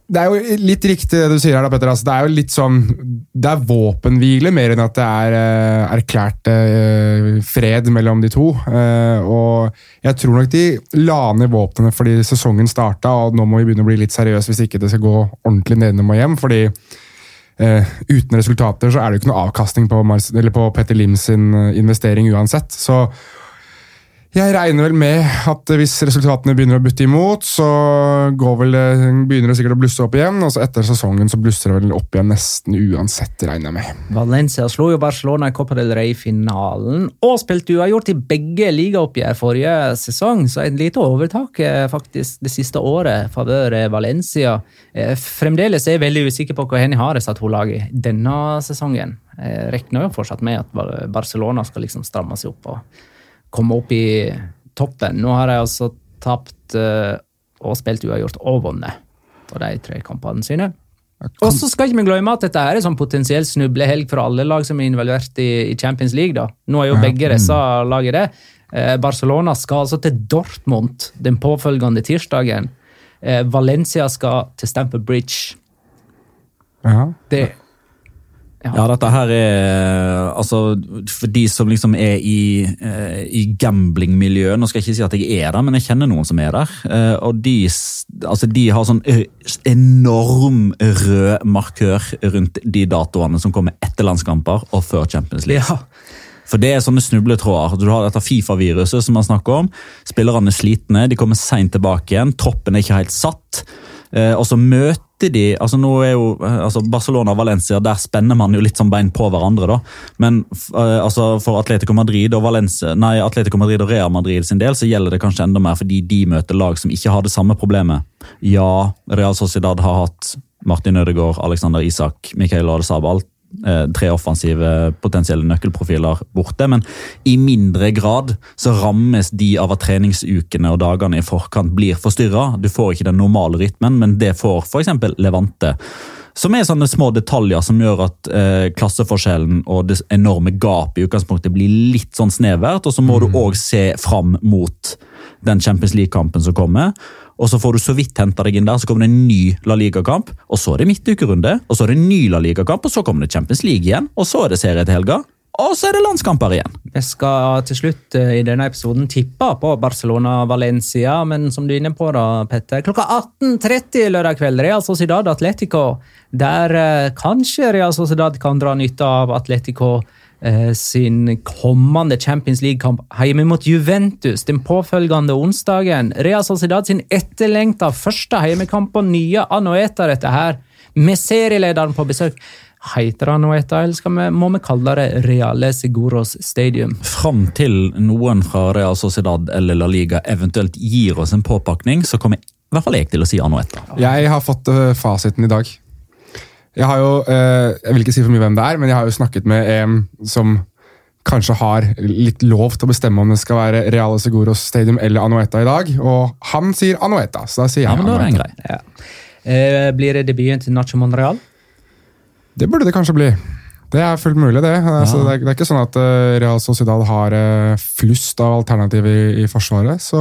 det er jo litt riktig det du sier her, da, Petter. Altså, det er jo litt sånn Det er våpenhvile mer enn at det er uh, erklært uh, fred mellom de to. Uh, og jeg tror nok de la ned våpnene fordi sesongen starta, og nå må vi begynne å bli litt seriøse hvis ikke det skal gå ordentlig nedenom og hjem. fordi uten resultater så er det jo ikke noe avkastning på, Mars, på Petter Lims investering uansett. Så jeg regner vel med at hvis resultatene begynner å butte imot, så vel, begynner det sikkert å blusse opp igjen. og så Etter sesongen så blusser det vel opp igjen nesten uansett, regner jeg med. Valencia slo jo Barcelona i Copa del Rey-finalen og spilte uavgjort i begge ligaoppgjør forrige sesong, så et lite overtak eh, faktisk det siste året favør eh, Valencia. Eh, fremdeles er jeg veldig usikker på hvor Henny har satt hun laget denne sesongen. Jeg regner jo fortsatt med at Barcelona skal liksom stramme seg opp. og komme opp i toppen. Nå har jeg altså tapt uh, og spilt uavgjort og vunnet på de tre kampene sine. Og så skal ikke vi glemme at dette er en sånn potensiell snublehelg for alle lag som er involvert i, Champions League. da. Nå er jo begge disse mm. lagene det. Eh, Barcelona skal altså til Dortmund den påfølgende tirsdagen. Eh, Valencia skal til Stamper Bridge. Ja. Det ja. ja. dette her er altså For de som liksom er i, eh, i gamblingmiljøet Nå skal jeg ikke si at jeg er der, men jeg kjenner noen som er der. Eh, og de, altså de har sånn enorm rød markør rundt de datoene som kommer etter landskamper og før Champions League. Ja. For det er sånne snubletråder. Du har dette Fifa-viruset som man snakker om. Spillerne er slitne, de kommer seint tilbake igjen, troppen er ikke helt satt. Eh, og så møter de altså nå er jo eh, altså Barcelona og Valencia, der spenner man jo litt sånn bein på hverandre. da. Men uh, altså for Atletico Madrid og Valencia, nei, Atletico Madrid og Real Madrid sin del så gjelder det kanskje enda mer fordi de møter lag som ikke har det samme problemet. Ja, Real Sociedad har hatt Martin Ødegaard, Alexander Isak, Mikhail Adesabal. Eh, tre offensive potensielle nøkkelprofiler borte, men i mindre grad så rammes de av at treningsukene og dagene i forkant blir forstyrra. Du får ikke den normale rytmen, men det får f.eks. Levante. Som er sånne små detaljer som gjør at eh, klasseforskjellen og det enorme gapet i utgangspunktet blir litt sånn snevert. Og så må mm. du òg se fram mot den Champions League-kampen som kommer og så får du så vidt henta deg inn der, så kommer det en ny La Liga-kamp. Og så er det midtukerunde, og så er det en ny La Liga-kamp, og så kommer det Champions League igjen. Og så er det serie til helga. Og så er det landskamper igjen. Jeg skal til slutt eh, i denne episoden tippe på Barcelona-Valencia, men som du er inne på, da, Petter, klokka 18.30 lørdag kveld, Real Sociedad Atletico. Der eh, kanskje Real Sociedad kan dra nytte av Atletico sin kommende Champions League-kamp hjemme mot Juventus den påfølgende onsdagen. Real Sociedad sin etterlengta første hjemmekamp på nye Anoeta, dette her, med serielederen på besøk. Heter Anoeta, eller vi, må vi kalle det Reale Seguros Stadium? Fram til noen fra Real Sociedad eller La Liga eventuelt gir oss en påpakning, så kommer i hvert fall jeg til å si Anoeta. Jeg har fått uh, fasiten i dag. Jeg har jo, eh, jeg vil ikke si for mye hvem det er, men jeg har jo snakket med en som kanskje har litt lov til å bestemme om det skal være Reale Seguros Stadium eller Anueta i dag. Og han sier Anueta, så da sier jeg ja, men da er Anueta. Ja. Eh, blir det debuten til Nacho Monreal? Det burde det kanskje bli. Det er fullt mulig, det. Altså, det, er, det er ikke sånn at eh, Real Sociedad har eh, flust av alternativ i, i Forsvaret. Så,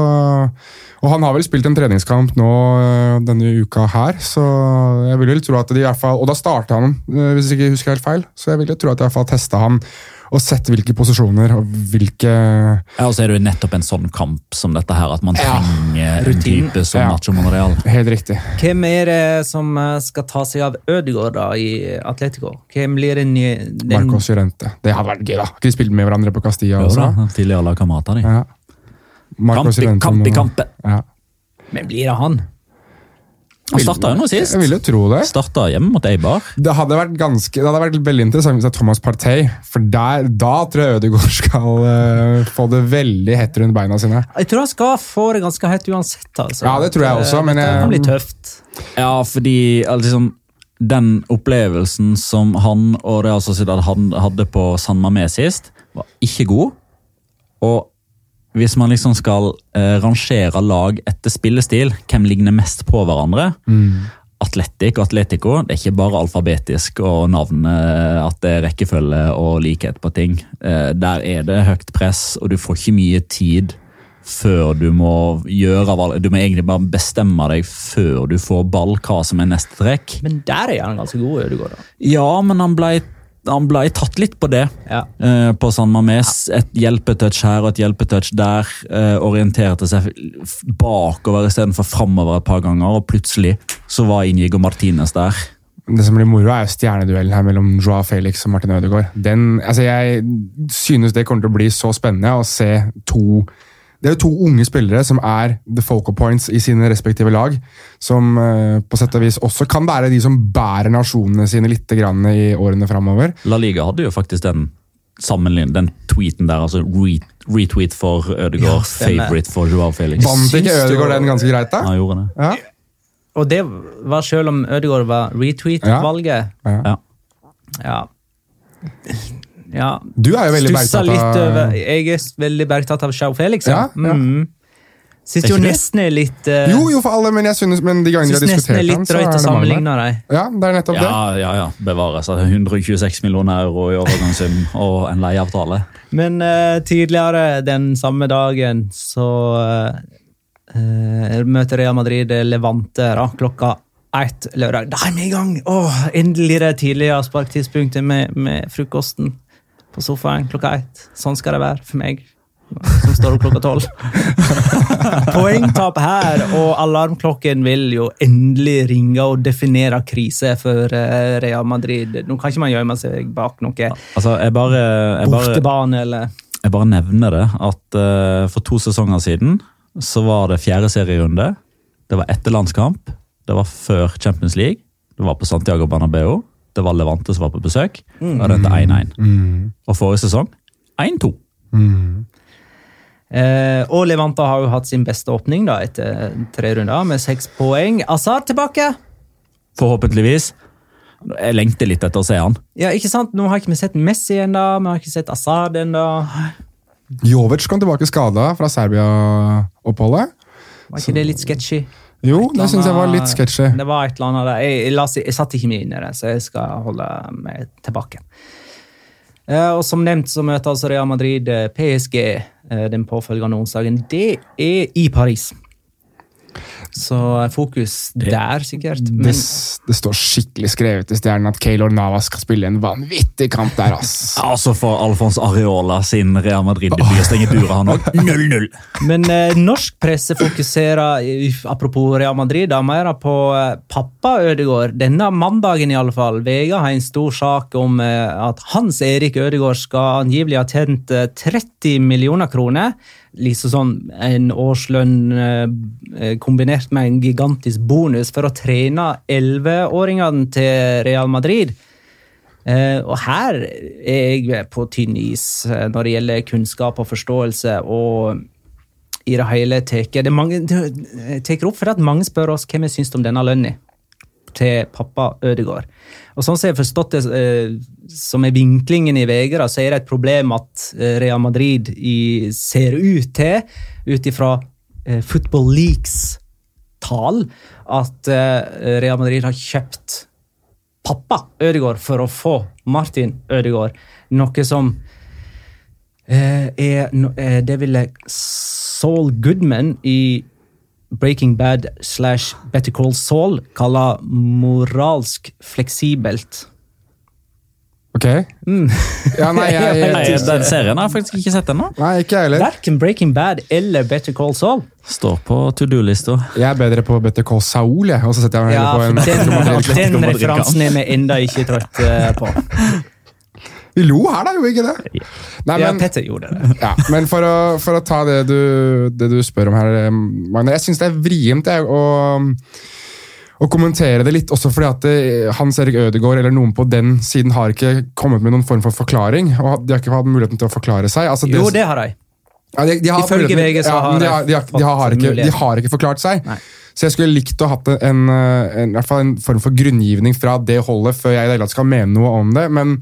og han har vel spilt en treningskamp nå denne uka her, så jeg vil vel tro at de i hvert fall Og da starta han, hvis jeg ikke husker helt feil, så jeg vil jo tro at de i hvert fall testa han og sett hvilke posisjoner og hvilke Ja, og så er det jo nettopp en sånn kamp som dette her, at man Ja. trenger en type som Ja. Nacho Monreal. Helt riktig. Hvem er det som eh, skal ta seg av Ødegaard da i Atletico? Hvem blir den, nye- den Marcos Llorente. Det hadde vært gøy, da. Ikke spilt med hverandre på Castilla Jo også? da, Tidligere lagkamerater, de. Ja. Kamp Llorente kamp i kampen. Ja. Men blir det han? Han starta jo nå sist. Jeg vil jo tro det. Starta hjemme mot Eibar. Det hadde vært ganske, det hadde vært veldig interessant hvis det er Thomas Partey, for der, da tror jeg Ødegaard skal uh, få det veldig hett rundt beina sine. Jeg tror han skal få det ganske hett uansett. Altså. Ja, det tror jeg også, men Det jeg- kan bli tøft. Ja, fordi liksom, den opplevelsen som han og Real Sociedad hadde på San Mamé sist, var ikke god. Og hvis man liksom skal eh, rangere lag etter spillestil, hvem ligner mest på hverandre? Atletic og Atletico, det er ikke bare alfabetisk og navn, eh, at det er rekkefølge og likhet på ting. Eh, Der er det høyt press, og du får ikke mye tid før du må gjøre valg. Du må egentlig bare bestemme deg før du får ball, hva som er neste trekk. Men der er han ganske god, Ødegaard. Ja, men han ble, han ble tatt litt på det. Ja. Uh, På San Mames. Et hjelpetouch her og et hjelpetouch der. Uh, Orienterte seg bakover istedenfor framover et par ganger, og plutselig så var Inigo Martinez der. Det som blir moro, er jo stjerneduellen her mellom Joao Felix og Martin Ødegaard. Den, altså jeg synes det kommer til å bli så spennende å se to Det er jo to unge spillere som er the focal points i sine respektive lag. Som eh, på sett og vis også kan være de som bærer nasjonene sine litt grann i årene framover. La Liga hadde jo faktisk den sammenlign- den tweeten der, altså retweet for Ødegaard, Ja, favorite for Joao Felix. Vant ikke Ødegaard den ganske greit, da? Han gjorde det. Ja. Og det var selv om Ødegaard var retweet-valget. Ja. Ja. Ja. Ja. Du er jo veldig bergtatt litt over av Jeg er veldig bergtatt av Sjau Felix. Ja, ja. Mm. Syns jo nesten er litt uh, Jo, jo, for alle, men jeg synes, men de gangene vi Syns har er diskutert den, så er det sammenligne dem. Ja, det er nettopp det. Ja, ja, ja. Bevares. Altså, 126 millioner euro i overgangssum og en leieavtale. Men uh, tidligere den samme dagen så uh, møter Real Madrid Levante da, klokka ett lørdag. Da er vi i gang! Åh, endelig det tidlige sparktidspunktet med, med frokosten på sofaen klokka ett. Sånn skal det være for meg, som står opp klokka tolv. Poengtap her, og alarmklokken vil jo endelig ringe og definere krise for eh, Real Madrid. Nå kan ikke man gjemme seg bak noe Altså, jeg bare, jeg bare, bortebane eller jeg bare nevner det at uh, for to sesonger siden så var det fjerde serierunde. Det var etter landskamp. Det var før Champions League. Det var på Santiago Bernabeu. Det var Levante som var på besøk. Og dette endte 1-1. Og forrige sesong 1-2. Eh, og Levante har jo hatt sin beste åpning da, etter tre runder, med seks poeng. Azar tilbake! Forhåpentligvis. Jeg lengter litt etter å se han. Ja, ikke sant? Nå har ikke vi sett Messi ennå, vi har ikke sett Azar ennå. Jovic kom tilbake skada fra Serbia-oppholdet. Var ikke det litt sketchy? Jo, Et det syns jeg var litt sketsjy. Det var et eller annet der. Jeg, jeg, jeg satt ikke meg inn i det, så jeg skal holde meg tilbake. Eh, og Som nevnt så møter altså Real Madrid eh, PSG eh, den påfølgende onsdagen. Det er i Paris. Så eh, fokus der, sikkert. Det, Men Det, det står skikkelig skrevet i stjernen at Keylor Navas skal spille en vanvittig kamp der, ass. Altså for Alfons Areola sin Real Madrid-debut stenger buret, han òg. 0-0. Men eh, norsk presse fokuserer, apropos Real Madrid, da, mer på eh, pappa Ødegaard. Denne mandagen, i alle fall. Vega har en stor sak om eh, at Hans Erik Ødegaard skal angivelig ha tjent eh, 30 millioner kroner. Liksom sånn en årslønn eh, kombinert med en gigantisk bonus for å trene 11-åringene til Real Madrid. Eh, og her er jeg på tynn is eh, når det gjelder kunnskap og forståelse. og i det hele tatt. Det mange, opp for at mange spør oss hva vi syns om denne lønna til pappa Ødegaard. Og sånn som jeg har forstått det, eh, som er vinklingen i VG, så er det et problem at eh, Real Madrid ser ut til, ut ifra eh, Football Leaks tall, at Real Madrid har kjøpt pappa Ødegaard for å få Martin Ødegaard. Noe som er Det ville Saul Goodman i Breaking Bad slash Better Call Saul kaller moralsk fleksibelt. Ok? Ja, nei, jeg, Nei, den serien har jeg faktisk ikke sett ennå. Verken Breaking Bad eller Better Call Saul. Står på to do-lista. Jeg er bedre på Better Call Saul, jeg. Og så setter jeg meg Ja, på en den, den referansen er vi enda ikke trøtt på. Vi lo her, da, gjorde vi ikke det? Nei, Ja, Petter gjorde det. ja, men for å, for å ta det du, det du spør om her, Magne. Jeg syns det er vrient jeg, å, å kommentere det litt, også fordi at det, Hans Erik Ødegaard eller noen på den siden har ikke kommet med noen form for forklaring. og De har ikke hatt muligheten til å forklare seg. Altså, Jo, det har de. Ja, de, de har Ifølge VG så har ja, de, har, de, har, ikke, de har ikke forklart seg. Nei. Så jeg skulle likt å ha hatt en, eh, en, i hvert fall en form for grunngivning fra det holdet før jeg i det hele tatt skal mene noe om det. Men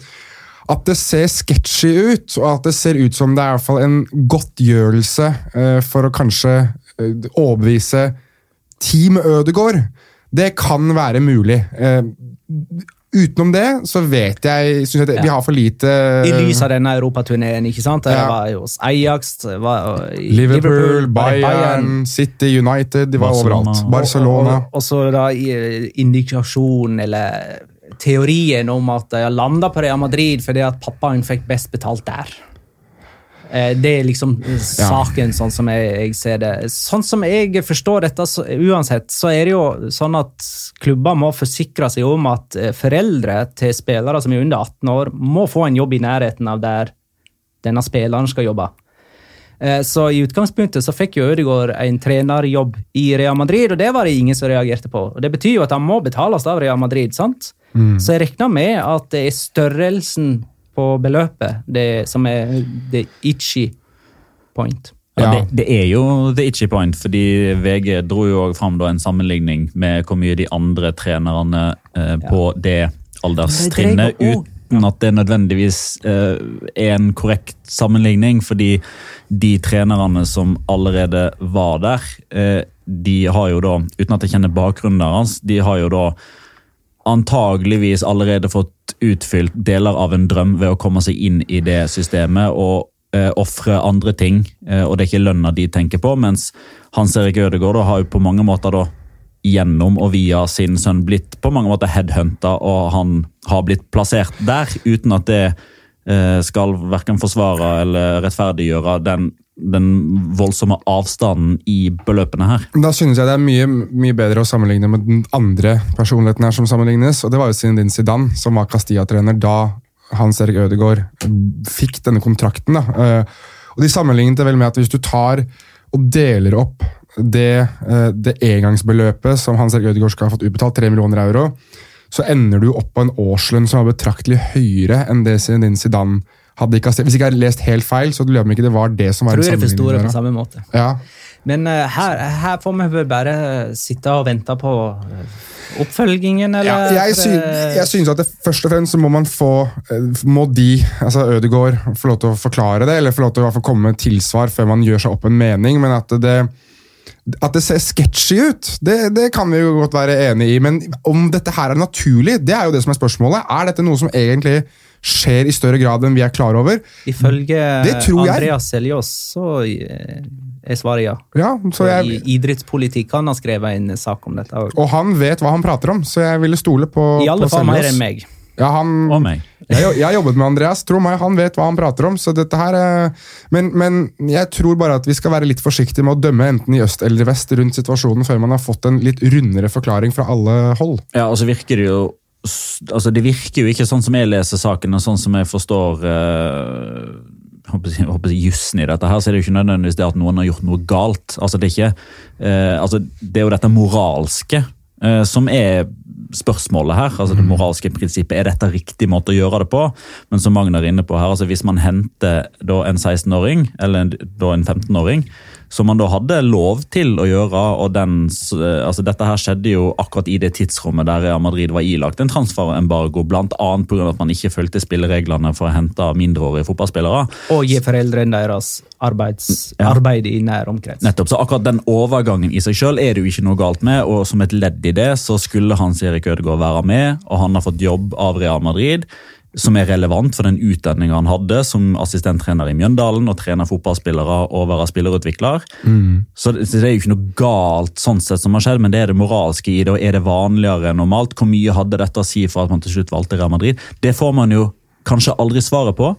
at det ser sketchy ut, og at det ser ut som det er i hvert fall en godtgjørelse eh, for å kanskje eh, overbevise Team Ødegård, det kan være mulig. Eh, utenom det så vet jeg, synes jeg at vi har for lite I lys av denne europaturneen, ikke sant? Det Ja. var jo hos Ajax, var Liverpool, var i Bayern, City, United, de var Barcelona. overalt. Barcelona. Og, og, og så da indikasjon, eller teorien om at jeg landa på Real Madrid fordi at pappaen fikk best betalt der. Eh, Det er liksom saken, sånn som jeg, jeg ser det. Sånn som jeg forstår dette, så, uansett, så er det jo sånn at klubber må forsikre seg om at eh, foreldre til spillere som er under 18 år, må få en jobb i nærheten av der denne spilleren skal jobbe. Eh, Så i utgangspunktet så fikk jo Ødegaard en trenerjobb i Real Madrid, og det var det ingen som reagerte på. Og Det betyr jo at han må betales av Real Madrid, sant? Så jeg regner med at det er størrelsen på beløpet det som er the itchy point. Ja, Ja. det, det er jo the itchy point, fordi VG dro jo òg fram da en sammenligning med hvor mye de andre trenerne eh, på det alderstrinnet, ut uten at det nødvendigvis eh, er en korrekt sammenligning, fordi de trenerne som allerede var der, eh, de har jo da, uten at jeg kjenner bakgrunnen deres, de har jo da antageligvis allerede fått utfylt deler av en drøm ved å komme seg inn i det systemet og eh, ofre andre ting. Eh, og det er ikke lønna de tenker på, mens Hans Erik Ødegaard har jo på mange måter da gjennom og via sin sønn blitt på mange måter headhunta, og han har blitt plassert der uten at det eh, skal verken forsvare eller rettferdiggjøre den, den voldsomme avstanden i beløpene her. Da synes jeg det er mye, mye bedre å sammenligne med den andre personligheten her som sammenlignes, og det var jo Zinedine Zidane, som var Castilla-trener da Hans Erik Ødegaard fikk denne kontrakten. Da. Eh, Og De sammenlignet det vel med at hvis du tar og deler opp det, eh, det engangsbeløpet som Hans Erik Ødegaard skal ha fått utbetalt, 3 millioner euro, så ender du opp på en årslønn som er betraktelig høyere enn det din Zidane hadde. Ikke, hvis ikke jeg har lest helt feil, så lurer jeg på ikke det var det som var Tror jeg en forsto på samme måte. Ja. Men uh, her, her får vi bare sitte og vente på eh, oppfølgingen, eller? Ja, jeg, sy eh, jeg synes at det, først og fremst så må man få Må de, altså Ødegaard, få lov til å forklare det, eller få lov til å komme med tilsvar før man gjør seg opp en mening. Men at det, at det ser sketchy ut, det, det kan vi jo godt være enig i. Men om dette her er naturlig, det er jo det som er spørsmålet. Er dette noe som egentlig skjer i større grad enn vi er klar over? Ifølge. Andreas Seljås så eh, er svaret ja. Ja, så jeg, I idrettspolitikk han har skrevet en sak om dette. og han vet hva han prater om, så jeg ville stole på I alle på fall mer enn meg. Ja, han, Og meg. Jeg, har jobbet med Andreas, tro meg, han vet hva han prater om. så dette her, er- men, men jeg tror bare at vi skal være litt forsiktige med å dømme enten i øst eller i vest rundt situasjonen før man har fått en litt rundere forklaring fra alle hold. Ja, og så virker det jo altså Det virker jo ikke sånn som jeg leser saken, og sånn som jeg forstår uh, håper håper jussen i dette her, så er det jo ikke nødvendigvis det at noen har gjort noe galt. Altså Det er ikke, uh, altså det er jo dette moralske uh, som er spørsmålet her. altså Det moralske prinsippet. Er dette riktig måte å gjøre det på? Men som Magnar er inne på her, altså hvis man henter da en 16-åring, eller da en 15-åring, som man da hadde lov til å gjøre. og den, eh, altså Dette her skjedde jo akkurat i det tidsrommet der Real Madrid var ilagt en transferembargo, bl.a. pga. at man ikke fulgte spillereglene for å hente mindreårige fotballspillere. Og gi foreldrene deres arbeids, Ja. arbeid i nær omkrets. Nettopp, så akkurat den overgangen i seg selv er det jo ikke noe galt med, og som et ledd i det så skulle Hans-Erik Ødegaard være med, og han har fått jobb av Real Madrid, som er relevant for den utdanninga han hadde som assistenttrener i Mjøndalen, og trener fotballspillere og være spillerutvikler. Så det, det er jo ikke noe galt sånn sett som har skjedd, men det er det moralske i det, og er det vanligere enn normalt? Hvor mye hadde dette å si for at man til slutt valgte Real Madrid? Det får man jo kanskje aldri svaret på,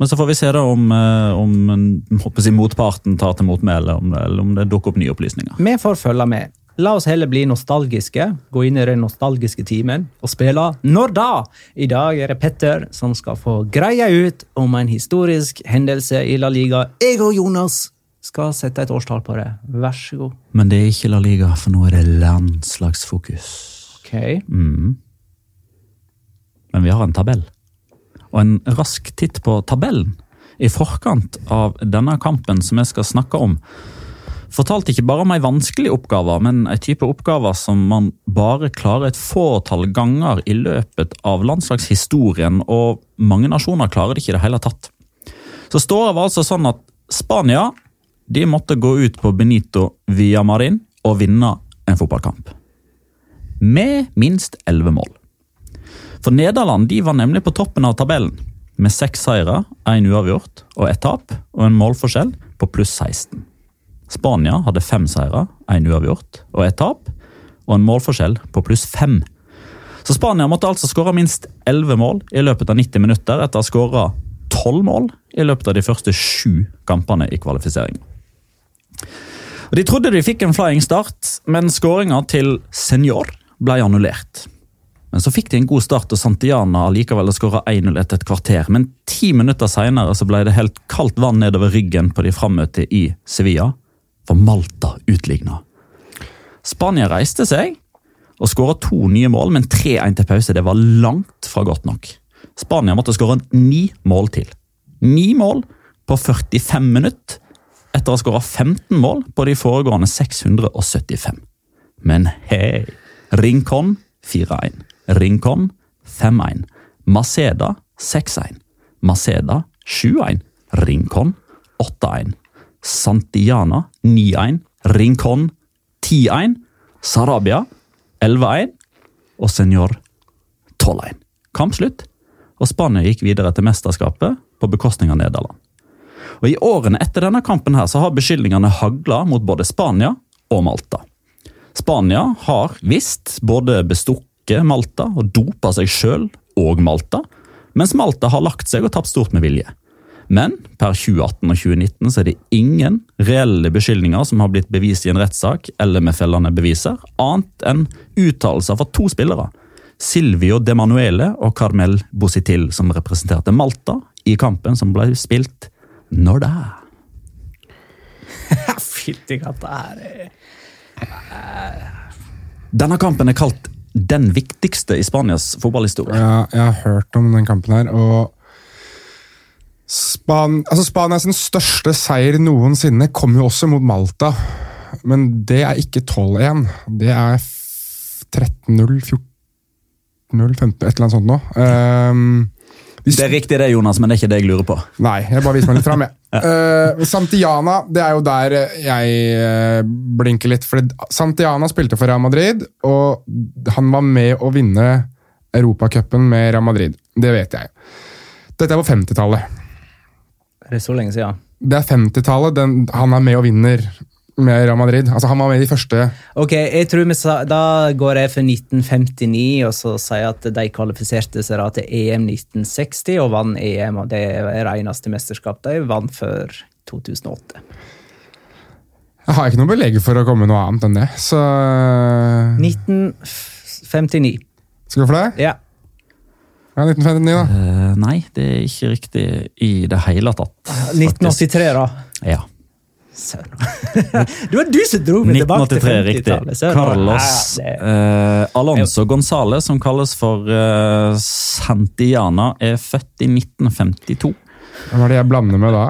men så får vi se da om, om, om håper jeg, motparten tar til motmæle, om- eller om det dukker opp nye opplysninger. Vi får følge med. La oss heller bli nostalgiske, gå inn i den nostalgiske timen og spille Når da? I dag er det Petter som skal få greie ut om en historisk hendelse i La Liga. Jeg og Jonas skal sette et årstall på det. Vær så god. Men det er ikke La Liga, for nå er det landslagsfokus. Ok. Mm. Men vi har en tabell. Og en rask titt på tabellen i forkant av denne kampen som jeg skal snakke om, fortalte ikke bare om ei vanskelig oppgave, men ei type oppgave som man bare klarer et fåtall ganger i løpet av landslagshistorien, og mange nasjoner klarer det ikke i det hele tatt. Så står det altså sånn at Spania de måtte gå ut på Benito Villamarin og vinne en fotballkamp. Med minst elleve mål. For Nederland de var nemlig på toppen av tabellen, med seks seire, én uavgjort og ett tap, og en målforskjell på pluss 16. Spania hadde fem seire, én uavgjort og ett tap, og en målforskjell på pluss fem. Så Spania måtte altså skåre minst 11 mål i løpet av 90 minutter, etter å ha skåra 12 mål i løpet av de første sju kampene i kvalifiseringen. De trodde de fikk en flying start, men skåringa til Senor ble annullert. Men så fikk de en god start, og Santiana likevel skåra 1-0 etter et kvarter. Men ti minutter seinere ble det helt kaldt vann nedover ryggen på de frammøtte i Sevilla, for Malta utligna. Spania reiste seg og skåra to nye mål, men 3-1 til pause det var langt fra godt nok. Spania måtte skåre ni mål til. Ni mål på 45 minutter, etter å ha skåra 15 mål på de foregående 675. Men hei! Rincon 4-1. Rincon 5-1. Maceda 6-1. Maceda 7-1. Rincon 8-1. Santiana 9-1. Rincon 10-1. Sarabia 11-1. Og Senor 12-1. Kamp slutt, og Spania gikk videre til mesterskapet på bekostning av Nederland. Og I årene etter denne kampen her så har beskyldningene hagla mot både Spania og Malta. Spania har visst både bestukket Malta og dopa seg sjøl og Malta, mens Malta har lagt seg og tapt stort med vilje. Men per 2018 og 2019 så er det ingen reelle beskyldninger som har blitt bevist i en rettssak eller med fellende beviser, annet enn uttalelser fra to spillere. Silvio De Manuele og Carmel Bositil, som representerte Malta i kampen som ble spilt når det er. Fytti katta her. er- Denne kampen er kalt den viktigste i Spanias fotballhistorie. Ja, jeg har hørt om den kampen her, og Span altså Spanias største seier noensinne kom jo også mot Malta. Men det er ikke 12-1. Det er 13-0, 14-0, 15 et eller annet sånt nå. Um, hvis... Det er riktig det, Jonas, men det er ikke det jeg lurer på. Nei, jeg bare viser meg litt fram, jeg. uh, Santiana, det er jo der jeg eh, blinker litt. For Santiana spilte for Real Madrid, og han var med å vinne Europacupen med Real Madrid. Det vet jeg. Dette er på 50-tallet. Er det så lenge siden? Det er 50-tallet han er med og vinner med Real Madrid. Altså, han var med i de første Ok, jeg tror vi sa, Da går jeg for 1959 og så sier jeg at de kvalifiserte seg da til EM 1960 og vant EM. og Det er det eneste mesterskap de vant før 2008. Jeg har ikke noe belegg for å komme med noe annet enn det, så 1959. Skal du for det? Ja. Ja, 1959, da. Eh, nei, det er ikke riktig i det hele tatt. faktisk. 1983, da. Ja. Søren. Det var du som dro meg tilbake til 50-tallet. søren. Carlos eh, Alonso Gonzale, som kalles for eh, Santiana, er født i 1952. Hva er det jeg blander med da?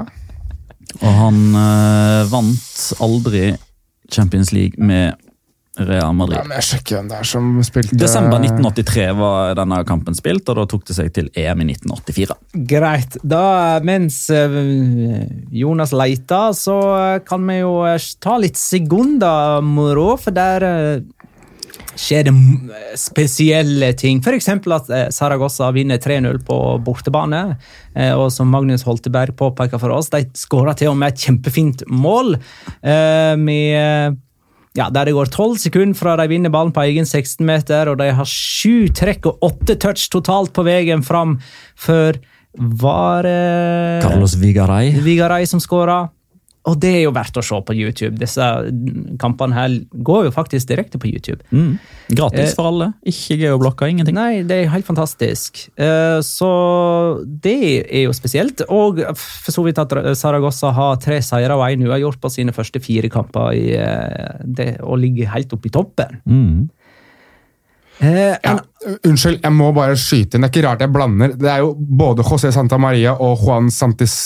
Og han eh, vant aldri Champions League med Real Madrid. Ja, men jeg sjekker hvem det er som spilte Desember 1983 var denne kampen spilt, og da tok det seg til EM i 1984. Greit. Da, mens eh, Jonas leiter, så kan vi jo eh, ta litt sekunder, moro, for der eh, skjer det spesielle ting. F.eks. at eh, Saragossa vinner 3-0 på bortebane. eh, Og som Magnus Holteberg påpeker for oss, de skåra til og med et kjempefint mål. eh, Med ja, der det går 12 sekunder fra de vinner ballen på egen 16-meter, og de har sju trekk og åtte touch totalt på veien fram før var det Carlos Vigaray. Vigaray som skåra. Og det er jo verdt å se på YouTube. Disse kampene her går jo faktisk direkte på YouTube. Mm. Gratis Eh, for alle. Ikke geoblokka, ingenting. Nei, det er helt fantastisk. Eh, Så det er jo spesielt. Og for så vidt at Saragossa har tre seire og én uavgjort på sine første fire kamper i eh, det, og ligger helt oppe i toppen. Mm. Eh, Ja, unnskyld, jeg må bare skyte inn. Det er ikke rart jeg blander. Det er jo både José Santa Maria og Juan Santis...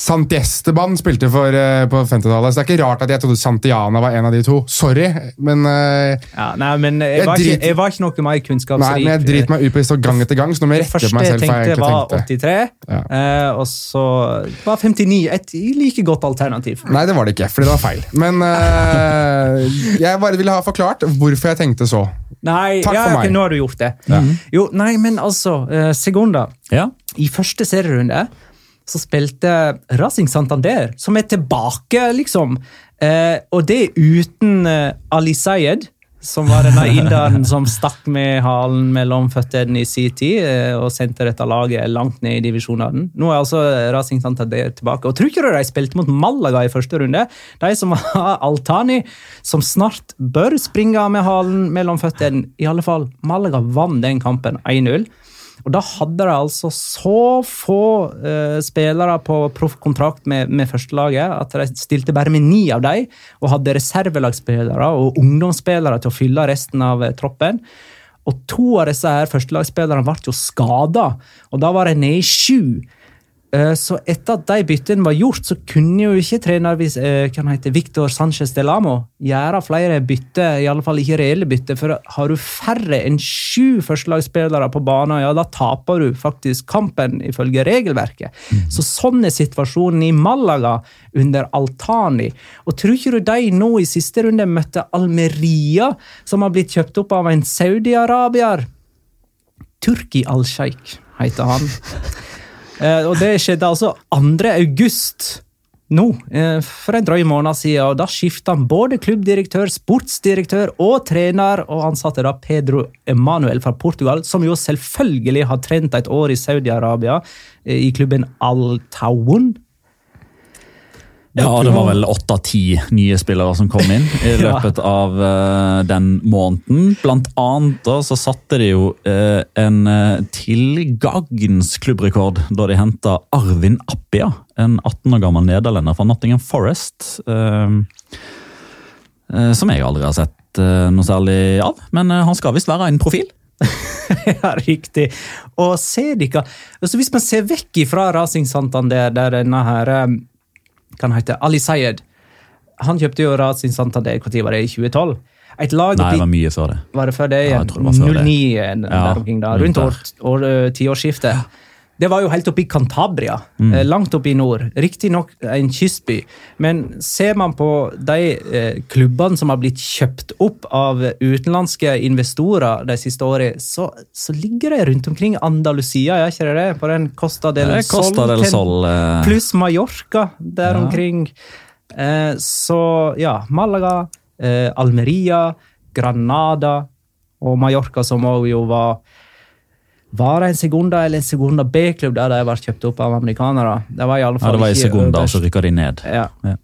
Santiesteban spilte for, uh, på 50-tallet, så det er ikke rart at jeg trodde Santiana var en av de to. Sorry, men uh, ja, nei, men jeg Jeg var, ikke, driter- jeg var ikke noe mer Nei, men jeg driter meg ut på det så gang etter gang, så nå må jeg Det rette meg selv. selv. for jeg tenkte, var tenkte. 83, Ja. uh, og så var 59 et like godt alternativ. Nei, det var det ikke, for det var feil. Men eh, jeg bare ville ha forklart hvorfor jeg tenkte så. Nei, Takk ja, for meg. Okay, nå har du gjort det. Jo, nei, men altså, Segunda. Ja. I første serierunde så spilte Racing Santander, som er tilbake, liksom. Eh, og det uten eh, Ali Sayed, som var denne inderen som stakk med halen mellom føttene i sin tid eh, og sendte dette laget langt ned i divisjonene. Nå er altså Racing Santander tilbake. Og tror ikke du de spilte mot Malaga i første runde? De som har Altani, som snart bør springe med halen mellom føttene. I alle fall, Malaga vant den kampen 1-0. Og da hadde de altså så få uh, spillere på proffkontrakt med, med førstelaget at de stilte bare med ni av dem, og hadde reservelagsspillere og ungdomsspillere til å fylle resten av uh, troppen. Og to av disse her førstelagsspillerne ble jo skada, og da var de nede i sju. Eh, Så etter at de byttene var gjort, så kunne jo ikke trener eh, heter, Victor Sanchez Delamo gjøre flere bytter, i alle fall ikke reelle bytter. For har du færre enn sju førstelagsspillere på banen, ja, da taper du faktisk kampen, ifølge regelverket. Så sånn er situasjonen i Malaga under Altani. Og tror ikke du de nå i siste runde møtte Almeria, som har blitt kjøpt opp av en saudi-arabier? Turki al-Sheikh heter han. Eh, og det skjedde altså 2. august nå, eh, for en drøy måned siden. og Da skifta han både klubbdirektør, sportsdirektør og trener, og ansatte da Pedro Emanuel fra Portugal, som jo selvfølgelig har trent et år i Saudi-Arabia, eh, i klubben Al-Tawun. Ja, det var vel åtte av ti nye spillere som kom inn i løpet av uh, den måneden. Blant annet da, så satte de jo uh, en uh, tilgagns klubbrekord da de henta Arvin Appia, en 18 år gammel nederlender fra Nottingham Forest. eh, eh, som jeg aldri har sett eh, noe særlig av, men eh, han skal visst være en profil. ja, riktig. Og ser dere, altså Hvis man ser vekk fra Racing Santander, der denne her eh, Hva han heter Ali Sayed Han kjøpte jo Racing Santander når var det, i 2012. Et lag Nei, det var mye før det. Var det før det? Ja, jeg tror det. 09 der Ja, rundt rundt år, år, tiårsskiftet. tiårsskiftet. Det var jo helt oppe i Cantabria, Mm. eh, langt oppe i nord. Riktignok en kystby, men ser man på de eh, klubbene som har blitt kjøpt opp av utenlandske investorer de siste årene, så, så ligger de rundt omkring Andalusia, gjør ikke det? På den Costa del Eh, Costa del Sol. eh, Pluss Mallorca der Ja. omkring. Eh, så ja, Malaga, eh, Almeria, Granada og Mallorca, som også jo var Var det en Segunda eller en Segunda B-klubb der de ble kjøpt opp av amerikanere? Det var i alle fall ja, det var i Segunda, og så rykka de ned. Ja. Ja.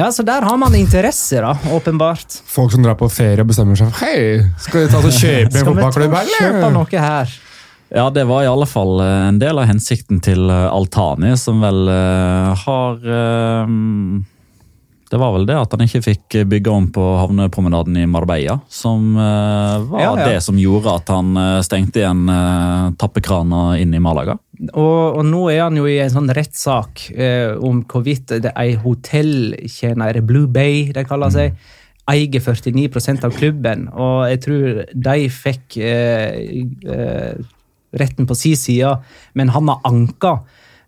ja, så der har man interesse, da, åpenbart. Folk som drar på ferie og bestemmer seg for Hei, skal vi ta oss og kjøpe en fotballklubb kjøpe noe her? Ja, det var i alle fall eh, en del av hensikten til eh, Altani, som vel eh, har eh, Det var vel det at han ikke fikk bygge om på havnepromenaden i Marbella, som uh, var Ja, ja. det som gjorde at han uh, stengte igjen uh, tappekrana inn i Malaga. Og, og nå er han jo i en sånn rettssak om hvorvidt det er ei hotelltjener, er Blue Bay de kaller seg, eier 49% av klubben. Og jeg tror de fikk eh, eh, retten på sin side, men han har anka.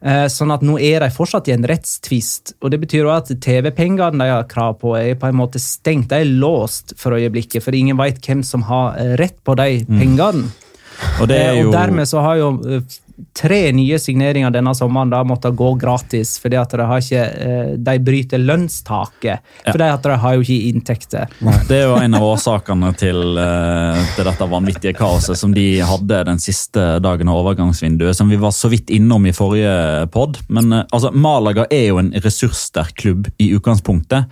Eh, Sånn at nå er de fortsatt i en rettstvist. Og det betyr også at TV-pengene de har krav på, er på en måte stengt. De er låst for øyeblikket, for ingen vet hvem som har eh, rett på de pengene. Og det er Eh, jo Og dermed så har jo tre nye signeringer denne sommeren da måtte gå gratis, fordi at de, har ikke, eh, de bryter lønnstaket. Fordi at de har jo ikke inntekter. Det er jo en av årsakene til, eh, til dette vanvittige kaoset som de hadde den siste dagen av overgangsvinduet, som vi var så vidt innom i forrige pod. Men eh, altså, Malaga er jo en ressurssterk klubb i utgangspunktet.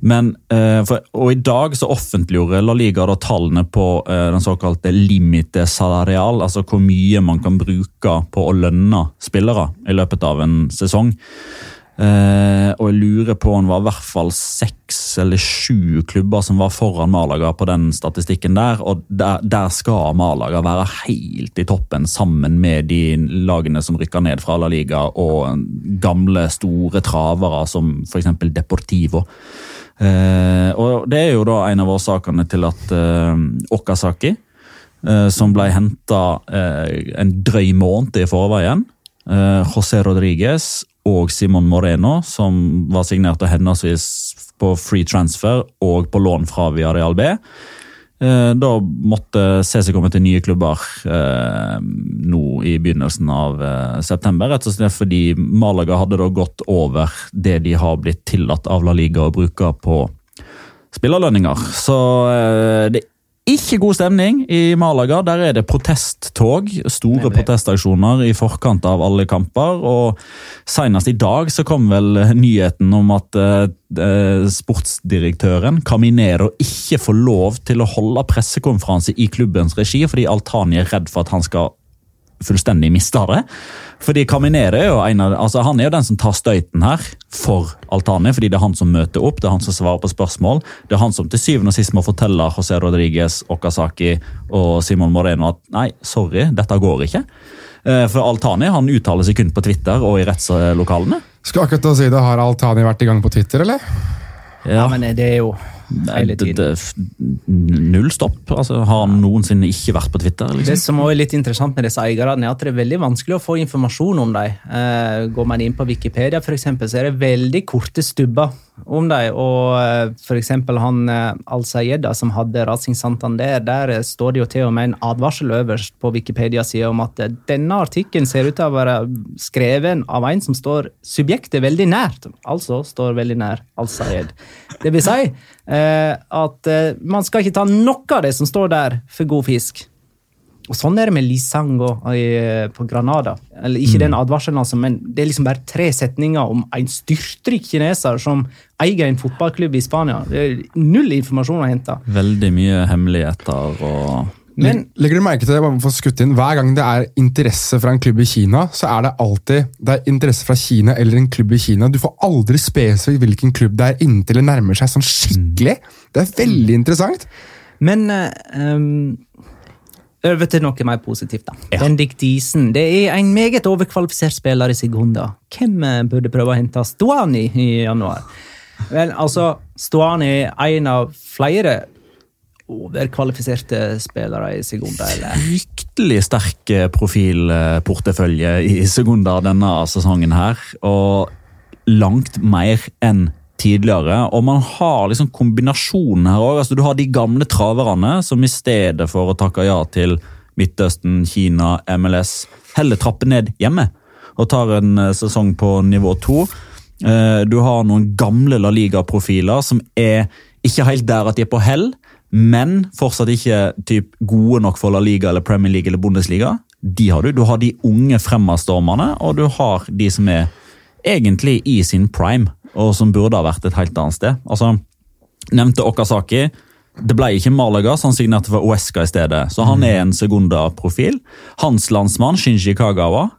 Men, eh, for, og I dag så offentliggjorde La Liga da tallene på eh, den såkalte limite salarial, altså hvor mye man kan bruke på å lønne spillere i løpet av en sesong. Eh, og jeg lurer på om det var i hvert fall seks eller sju klubber som var foran Malaga på den statistikken der, og der, der skal Malaga være helt i toppen sammen med de lagene som rykker ned fra La Liga og gamle, store travere som f.eks. Deportivo. Eh, og Det er jo da en av årsakene til at eh, Okazaki, eh, som ble henta eh, en drøy måned i forveien, eh, José Rodriguez og Simon Moreno, som var signert henholdsvis på free transfer og på lån fra Viareal B, da måtte CC komme til nye klubber eh, nå i begynnelsen av eh, september. Rett og slett fordi Malaga hadde da gått over det de har blitt tillatt av La Liga å bruke på spillerlønninger. Så eh, det ikke god stemning i Malaga. Der er det protesttog, store Nemlig. protestaksjoner i forkant av alle kamper. og Senest i dag så kom vel nyheten om at eh, eh, sportsdirektøren Caminero ikke får lov til å holde pressekonferanse i klubbens regi fordi Altani er redd for at han skal fullstendig miste det. Fordi Kaminere er jo en av, altså han er jo den som tar støyten her for Altani, fordi det er han som møter opp, det er han som svarer på spørsmål. Det er han som til syvende og sist må fortelle José Rodriguez, Okazaki og Simon Moreno at nei, sorry, dette går ikke. Eh, For Altani han uttaler seg kun på Twitter og i rettslokalene. Skal akkurat å si det, Har Altani vært i gang på Twitter, eller? Ja, men det er jo hele tiden. det, null stopp. Altså, har han noensinne ikke vært på Twitter? Det Liksom? som også er litt interessant med disse eierne, er at det er veldig vanskelig å få informasjon om dem. Eh, går man inn på Wikipedia, for eksempel, så er det veldig korte stubber om dem. Og f.eks. for eksempel han eh, Al-Sayeda som hadde Racing Santander, der eh, står det jo til og med en advarsel øverst på Wikipedia-sida om at eh, denne artikkelen ser ut til å være skreven av en som står subjektet veldig nært. Altså står veldig nær Al-Sayed. Det vil si eh, at eh, man skal ikke ta noe av det som står der, for god fisk. Og Sånn er det med Lisango i- på Granada. Eller Ikke den advarselen, altså, men det er liksom bare tre setninger om en styrtrik kineser som eier en fotballklubb i Spania. Det er null informasjon å hente. Veldig mye hemmeligheter og Men Legger du merke til det, bare for å skutte inn, Hver gang det er interesse fra en klubb i Kina, så er det alltid det er interesse fra Kina eller en klubb i Kina. Du får aldri spesifikt hvilken klubb det er inntil det nærmer seg sånn skikkelig. Det er veldig interessant. Men eh, um, over til noe mer positivt, da. Bendik Diesen. Det er en meget overkvalifisert spiller i Sigunda. Hvem eh, burde prøve å hente Stuani i januar? Vel, altså, Stuani er en av flere overkvalifiserte spillere i Segunda. Eller? fryktelig sterk eh, profilportefølje i Segunda denne sesongen her. Og langt mer enn tidligere. Og man har liksom kombinasjonen her òg. Altså, du har de gamle traverne som i stedet for å takke ja til Midtøsten, Kina, MLS, heller trapper ned hjemme og tar en eh, sesong på nivå to. Eh, Du har noen gamle La Liga-profiler som er ikke helt der at de er på hell, men fortsatt ikke typ, gode nok for La Liga eller Premier League eller Bundesliga. De har du. Du har de unge fremadstormerne, og du har de som er egentlig i sin prime, og som burde ha vært et helt annet sted. Altså, nevnte Okazaki. Det ble ikke Malaga, så han signerte for Oesca i stedet. Så han er en segunda-profil. Hans landsmann, Shinji Kagawa,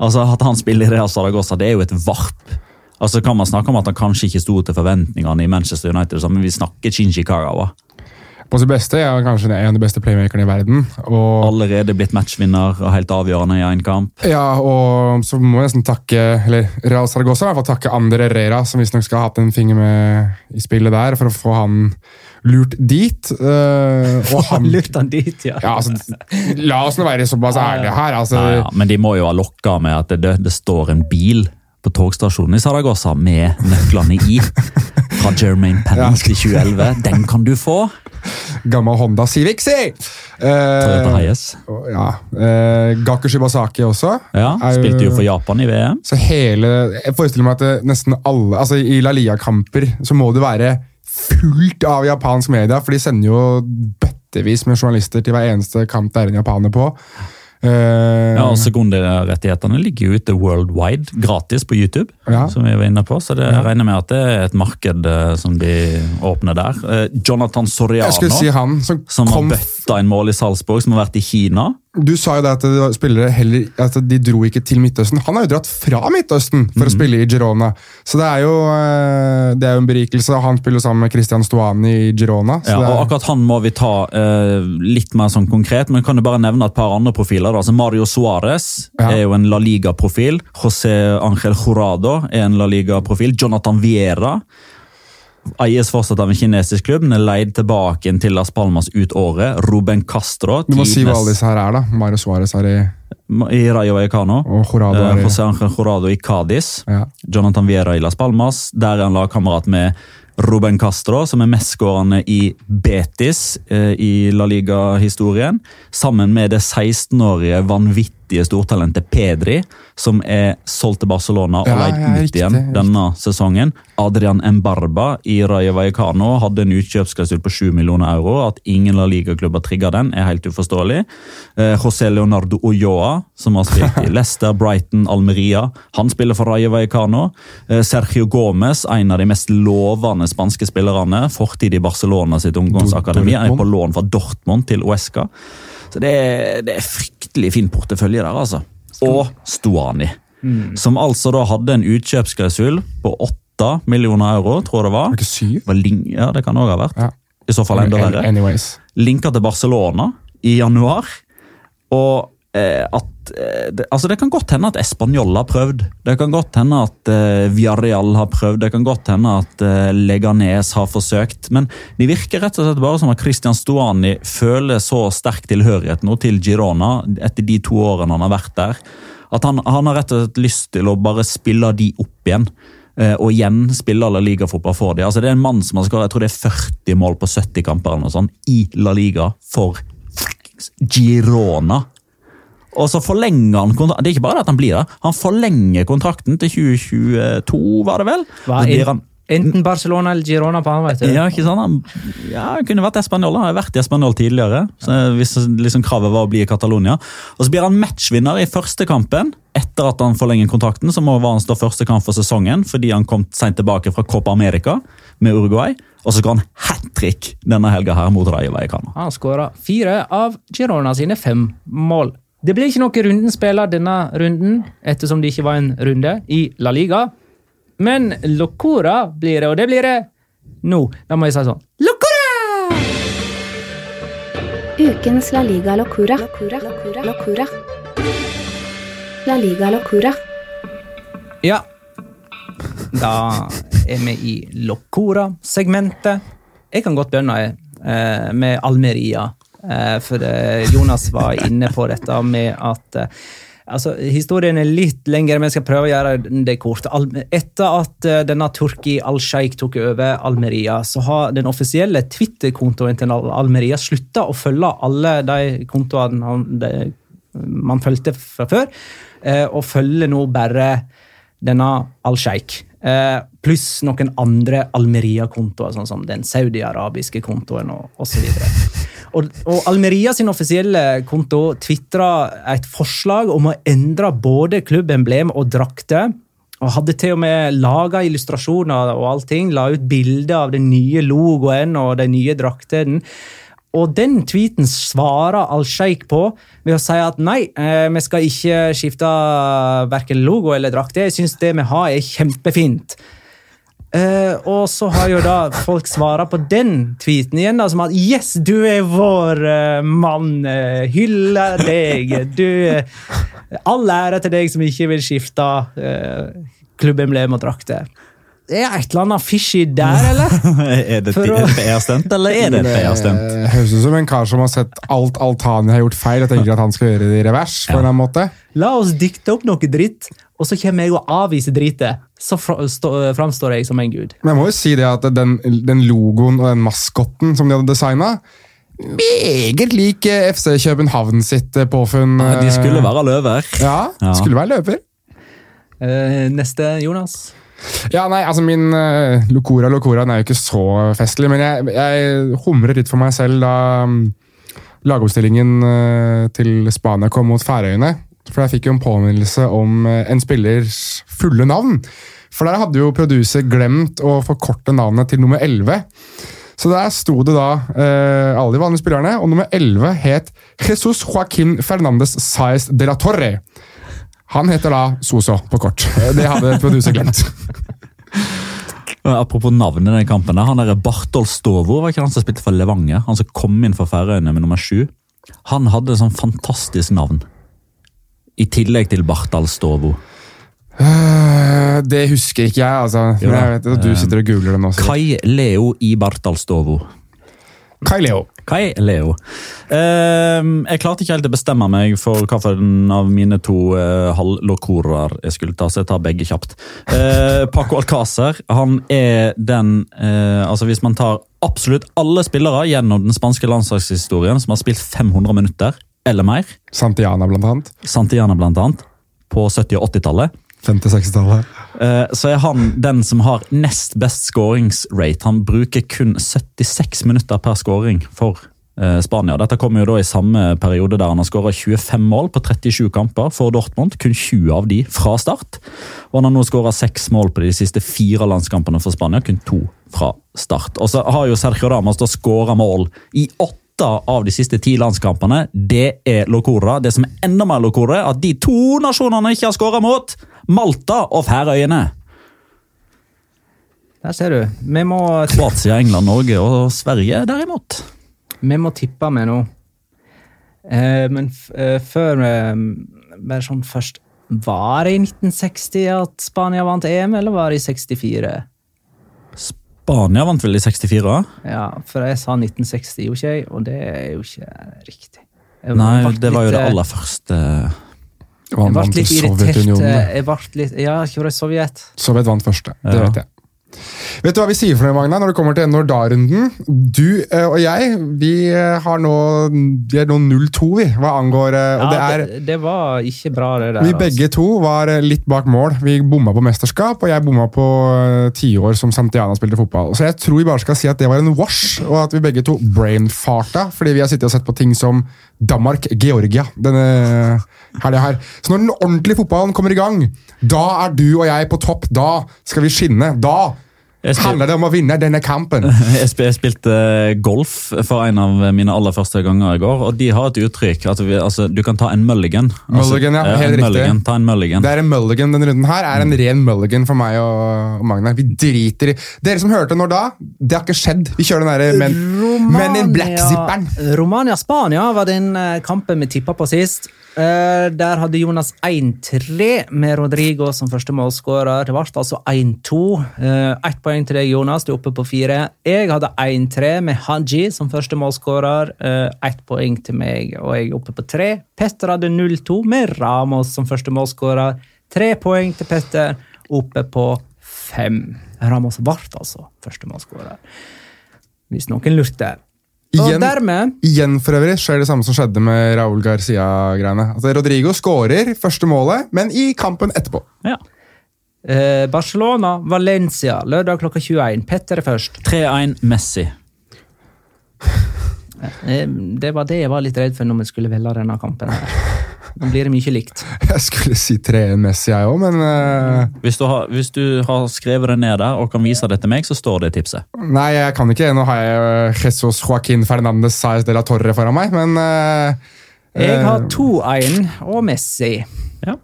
altså at han spiller i Real Saragossa, det er jo et varp. Altså kan man snakke om at han kanskje ikke sto til forventningene i Manchester United, men vi snakker Shinji Kagawa. På sitt beste er kanskje en av de beste playmakerne i verden. Og, Allerede blitt matchvinner og helt avgjørende i én kamp. ja, og så må jeg nesten takke eller Real Saragossa, i hvert fall takke Ander Herrera, som visstnok skal ha hatt en finger med i spillet der, for å få han lurt dit. eh, og han Lurt han dit, ja. ja, altså, La oss nå være såpass ærlige her. altså... Ja, ja, men de må jo ha lokka med at det, det står en bil på togstasjonen i Saragossa med nøklene i. Fra Jermaine Pennant i 2011. Den kan du få! Gammel Honda Civic, si! Toyota Uh, Hiace. ja. Eh, Gaku Shibasaki også. Ja, spilte jo for Japan i VM. Så hele, Jeg forestiller meg at nesten alle altså I La Lia-kamper så må det være fullt av japansk media, for de sender jo bøttevis med journalister til hver eneste kamp det er en japaner på. Uh, Ja, og Sekunderettighetene ligger jo ute worldwide, gratis på YouTube. Ja. som vi var inne på, Så det regner med at det er et marked eh, som de åpner der. Eh, Jonathan Soriano, si han som, som har kom bøtta inn mål i Salzburg, som har vært i Kina. Du sa jo det at det spillere heller, at de dro ikke til Midtøsten. Han har jo dratt fra Midtøsten for å Mhm. spille i Girona. Så det er jo, eh, det er jo en berikelse. Han spiller sammen med Christian Stuani i Girona. Så Ja, det og er, akkurat han må vi ta uh, litt mer sånn konkret, men kan jo bare nevne et par andre profiler. Da. Altså Mario Suárez Ja. er jo en La Liga-profil. José Ángel Jurado er en La Liga-profil. Jonathan Viera eies fortsatt av en kinesisk klubb, men er leid tilbake til Las Palmas ut året. Ruben Castro du må si hva alle disse her er, da. Mario Suárez er i i Rayo Vallecano. Og Jorado Eh, er i José Ángel Jorado i Cádiz. ja. Jonathan Viera i Las Palmas. Der er han lagkamerat med Ruben Castro, som er mestskårende i Betis eh, i La Liga-historien. Sammen med det 16-årige vanvittige stortalentet Pedri, som er solgt til Barcelona og Ja, leid ja, ut riktig, igjen riktig. denne sesongen. Adrian Embarba i Rayo Vallecano hadde en utkjøpsklausul på 7 millioner euro. At ingen La Liga-klubber trigga den, er helt uforståelig. Eh, José Leonardo Olloa, som har spilt i Leicester, Brighton, Almeria. Han spiller for Rayo Vallecano. Eh, Sergio Gomez, en av de mest lovende spanske spillerne. Fortid i Barcelona sitt ungdomsakademi. Er på lån fra Dortmund til Uesca. Så det er, det er fryktelig fin portefølje der, altså. Og Stuani. Som altså da hadde en utkjøpsklausul på 8 millioner euro, tror jeg det var. Er det ikke syv? var ja, det kan òg ha vært. Ja. I så fall enda verre linka til Barcelona i januar. Og at eh, altså det kan godt hende at Español har prøvd. Det kan godt hende at eh, Villarreal har prøvd. Det kan godt hende at eh, Leganes har forsøkt. Men det virker rett og slett bare som at Christian Stuani føler så sterk tilhørighet nå til Girona etter de to årene han har vært der. At han, han har rett og slett lyst til å bare spille de opp igjen. eh, Og igjen spille La Liga-fotball for de. Altså, det er en mann som har skåret jeg tror det er 40 mål på 70 kamper eller noe sånt, i La Liga for Girona. Og så forlenger han kontrakten. Det er ikke bare det at han blir der, han forlenger kontrakten til 2022, var det vel? Hva, han, enten Barcelona eller Girona på han, vet du. ja, ikke sant? Han, ja, han kunne vært Español. Han har vært i Español tidligere. Så hvis liksom kravet var å bli i Catalonia. Og så blir han matchvinner i første kampen. Etter at han forlenger kontrakten, så må han stå første kamp for sesongen fordi han kom sent tilbake fra Copa America med Uruguay. Og så skal han hat trick denne helga her mot Rayo Vallecano. Han skåra fire av Girona sine fem mål. Det ble ikke noe rundenspiller denne runden, ettersom det ikke var en runde i La Liga. Men Locora blir det, og det blir det nå. Da må jeg si sånn Locora! Ukens La Liga Locura. Locura. La Liga Locura. Ja. Da er vi i Locora-segmentet. Jeg kan godt begynne eh, med Almeria. Eh, for eh, Jonas var inne på dette med at eh, Altså, Historien er litt lengre, men jeg skal prøve å gjøre det kort. Etter at denne Turki al-Sheikh tok over Almeria, så har den offisielle Twitter-kontoen til Al Almeria slutta å følge alle de kontoene man fulgte fra før, og følger nå bare denne al-Sheikh. Pluss noen andre Almeria-kontoer, sånn som den saudi-arabiske kontoen osv. Og, og Almeria sin offisielle konto tvitra et forslag om å endre både klubbemblem og drakter. Og hadde til og med laga illustrasjoner og allting. La ut bilder av den nye logoen og de nye draktene. Og den tweeten svarer Al-Sheikh på ved å si at nei, eh, vi skal ikke skifte verken logo eller drakt. Jeg syns det vi har, er kjempefint. Eh, og så har jo da folk svara på den tweeten igjen, da, som at Yes, du er vår uh, mann. Uh, hyller deg. Du eh, All ære til deg som ikke vil skifte uh, klubbemblem og drakter. Det er et eller annet fishy der, eller? er det For et PR-stunt, eller er det et PR-stunt? Høres ut som en kar som har sett alt Altani har gjort feil, og tenker at han skal gjøre det i revers. på en eller annen måte. La oss dikte opp noe dritt, og så kommer jeg og avviser dritet. Så fra, stå, framstår jeg som en gud. Men jeg må jo si det at den, den logoen og den maskotten som de hadde designa, meget lik eh, FC København sitt eh, påfunn. De skulle være løver. Ja, Ja. skulle være løper. Uh, neste, Jonas. Ja, nei, altså Min uh, Locora Locora den er jo ikke så festlig, men jeg, jeg humrer litt for meg selv da um, lagoppstillingen uh, til Spania kom mot Færøyene. For jeg fikk jo en påminnelse om eh, en spillers fulle navn. For der hadde jo producer glemt å forkorte navnet til nummer 11. Så der sto det da eh, alle de vanlige spillerne, og nummer 11 het Jesus Joaquin Fernandes Saez de la Torre. Han heter da Soso på kort. Det hadde producer glemt. Apropos navnet i den kampen. Han der Bartol Stovo, var ikke han som spilte for Levanger? Han som kom inn for Færøyene med nummer sju. Han hadde sånn fantastisk navn. I tillegg til Bartal Stovo. Øh, Det husker ikke jeg, altså. Men jeg vet at du sitter og googler det nå. Kai Leo i Bartal Stovo. Kai Leo. Kai Leo. Ehm, jeg klarte ikke helt å bestemme meg for hvilken av mine to uh, halvlokorer jeg skulle ta, så jeg tar begge kjapt. Eh, Paco Alcácer han er den eh, altså Hvis man tar absolutt alle spillere gjennom den spanske landslagshistorien som har spilt 500 minutter eller mer, Santiana, blant annet. Santiana blant annet, på 70- og 80-tallet 50-60-tallet. Eh, så er han den som har nest best skåringsrate. Han bruker kun 76 minutter per skåring for eh, Spania. Dette kommer jo da i samme periode der han har skåra 25 mål på 37 kamper for Dortmund. Kun 20 av de fra start. Og han har nå skåra seks mål på de siste fire landskampene for Spania. Kun to fra start. Og så har jo Sergio Damas da skåra mål i åtte av de siste ti landskampene. Det er Locora. Det som er enda mer Locora, at de to nasjonene ikke har skåra mot Malta og Færøyene. Der ser du. Vi må, Kroatia, England, Norge og Sverige derimot. vi må tippe med nå. Eh, men eh, før eh, Bare sånn først Var det i 1960 at Spania vant EM, eller var det i 64? Spania vant vel i 64? Ja, for jeg sa 1960, jo ikke jeg, og det er jo ikke riktig. Jeg Nei, det var jo litt, det eh, aller første Jeg ble litt irritert. Sovjetunionen. eh. Jeg ble litt, ja, ikke var det Sovjet? Sovjet vant første. Det Ja. vet jeg. Vet du hva vi sier for noe, Magna, når det kommer til Nordar-runden? Du eh, og jeg vi eh, har nå vi er nå 0-2, vi, hva angår eh, Og det Ja, er det, det var ikke bra, det der. Vi altså. begge to var litt bak mål. Vi bomma på mesterskap, og jeg bomma på tiår som Santiana spilte fotball. Så jeg tror vi bare skal si at det var en wash, og at vi begge to brainfarta fordi vi har sittet og sett på ting som Danmark-Georgia denne helga her. Så når den ordentlige fotballen kommer i gang, da er du og jeg på topp. Da skal vi skinne. Da handler det om å vinne denne kampen. Jeg spil- jeg spilte golf for en av mine aller første ganger i går, og de har et uttrykk at vi, altså, du kan ta en mulligan. Altså, Mulligan, ja, helt riktig. mulligan, Ta en mulligan. Det er en mulligan denne runden her. er en ren mulligan for meg og, og Magna. Vi driter i Dere som hørte når da, det har ikke skjedd. Vi kjører den derre men, men in black-zipperen. Romania-Spania var den eh, kampen vi tippa på sist. Eh, der hadde Jonas 1-3 med Rodrigo som første målskårer. Det ble altså 1-2. Uh, Ett poeng til deg, Jonas. Du er oppe på fire. Jeg hadde 1-3 med Haji som første målskårer. Uh, Ett poeng til meg, og jeg er oppe på tre. Petter hadde 0-2 med Ramos som første målskårer. Tre poeng til Petter, oppe på fem. Ramos ble altså første målskårer. Hvis noen lurte. Og Igjen, dermed igjen for øvrig skjer det samme som skjedde med Raúl Garcia-greiene. Altså, Rodrigo skårer første målet, men i kampen etterpå. Ja. eh, Barcelona, Valencia, lørdag klokka 21. Petter er først. 3-1 Messi. Eh, det var det jeg var litt redd for når vi skulle velge denne kampen. her. Nå blir det mye likt. Jeg skulle si 3-1 Messi, jeg òg, men uh... Hvis du, har, hvis du har skrevet det ned der og kan vise det til meg, så står det i tipset. Nei, jeg kan ikke. Nå har jeg eh, Jesus Joaquin Fernandes Saez de la Torre foran meg, men uh... Jeg har eh, 2-1 og Messi. Ja.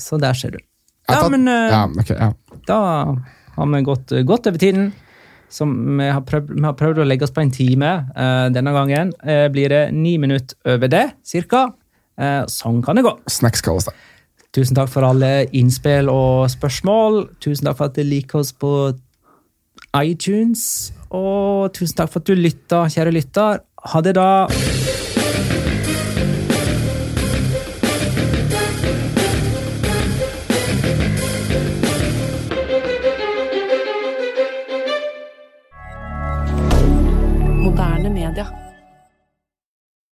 Så der ser du. Ja, tatt- men uh... ja, okay, ja. da har vi gått godt over tiden. Som vi har, prøvd, vi har prøvd å legge oss på en time uh, denne gangen. Uh, blir det ni minutter over det, cirka. Eh, sånn kan det gå. Snackskaos, da. Tusen takk for alle innspill og spørsmål. Tusen takk for at du liker oss på iTunes. Og tusen takk for at du lytta, kjære lytter. Ha det, da.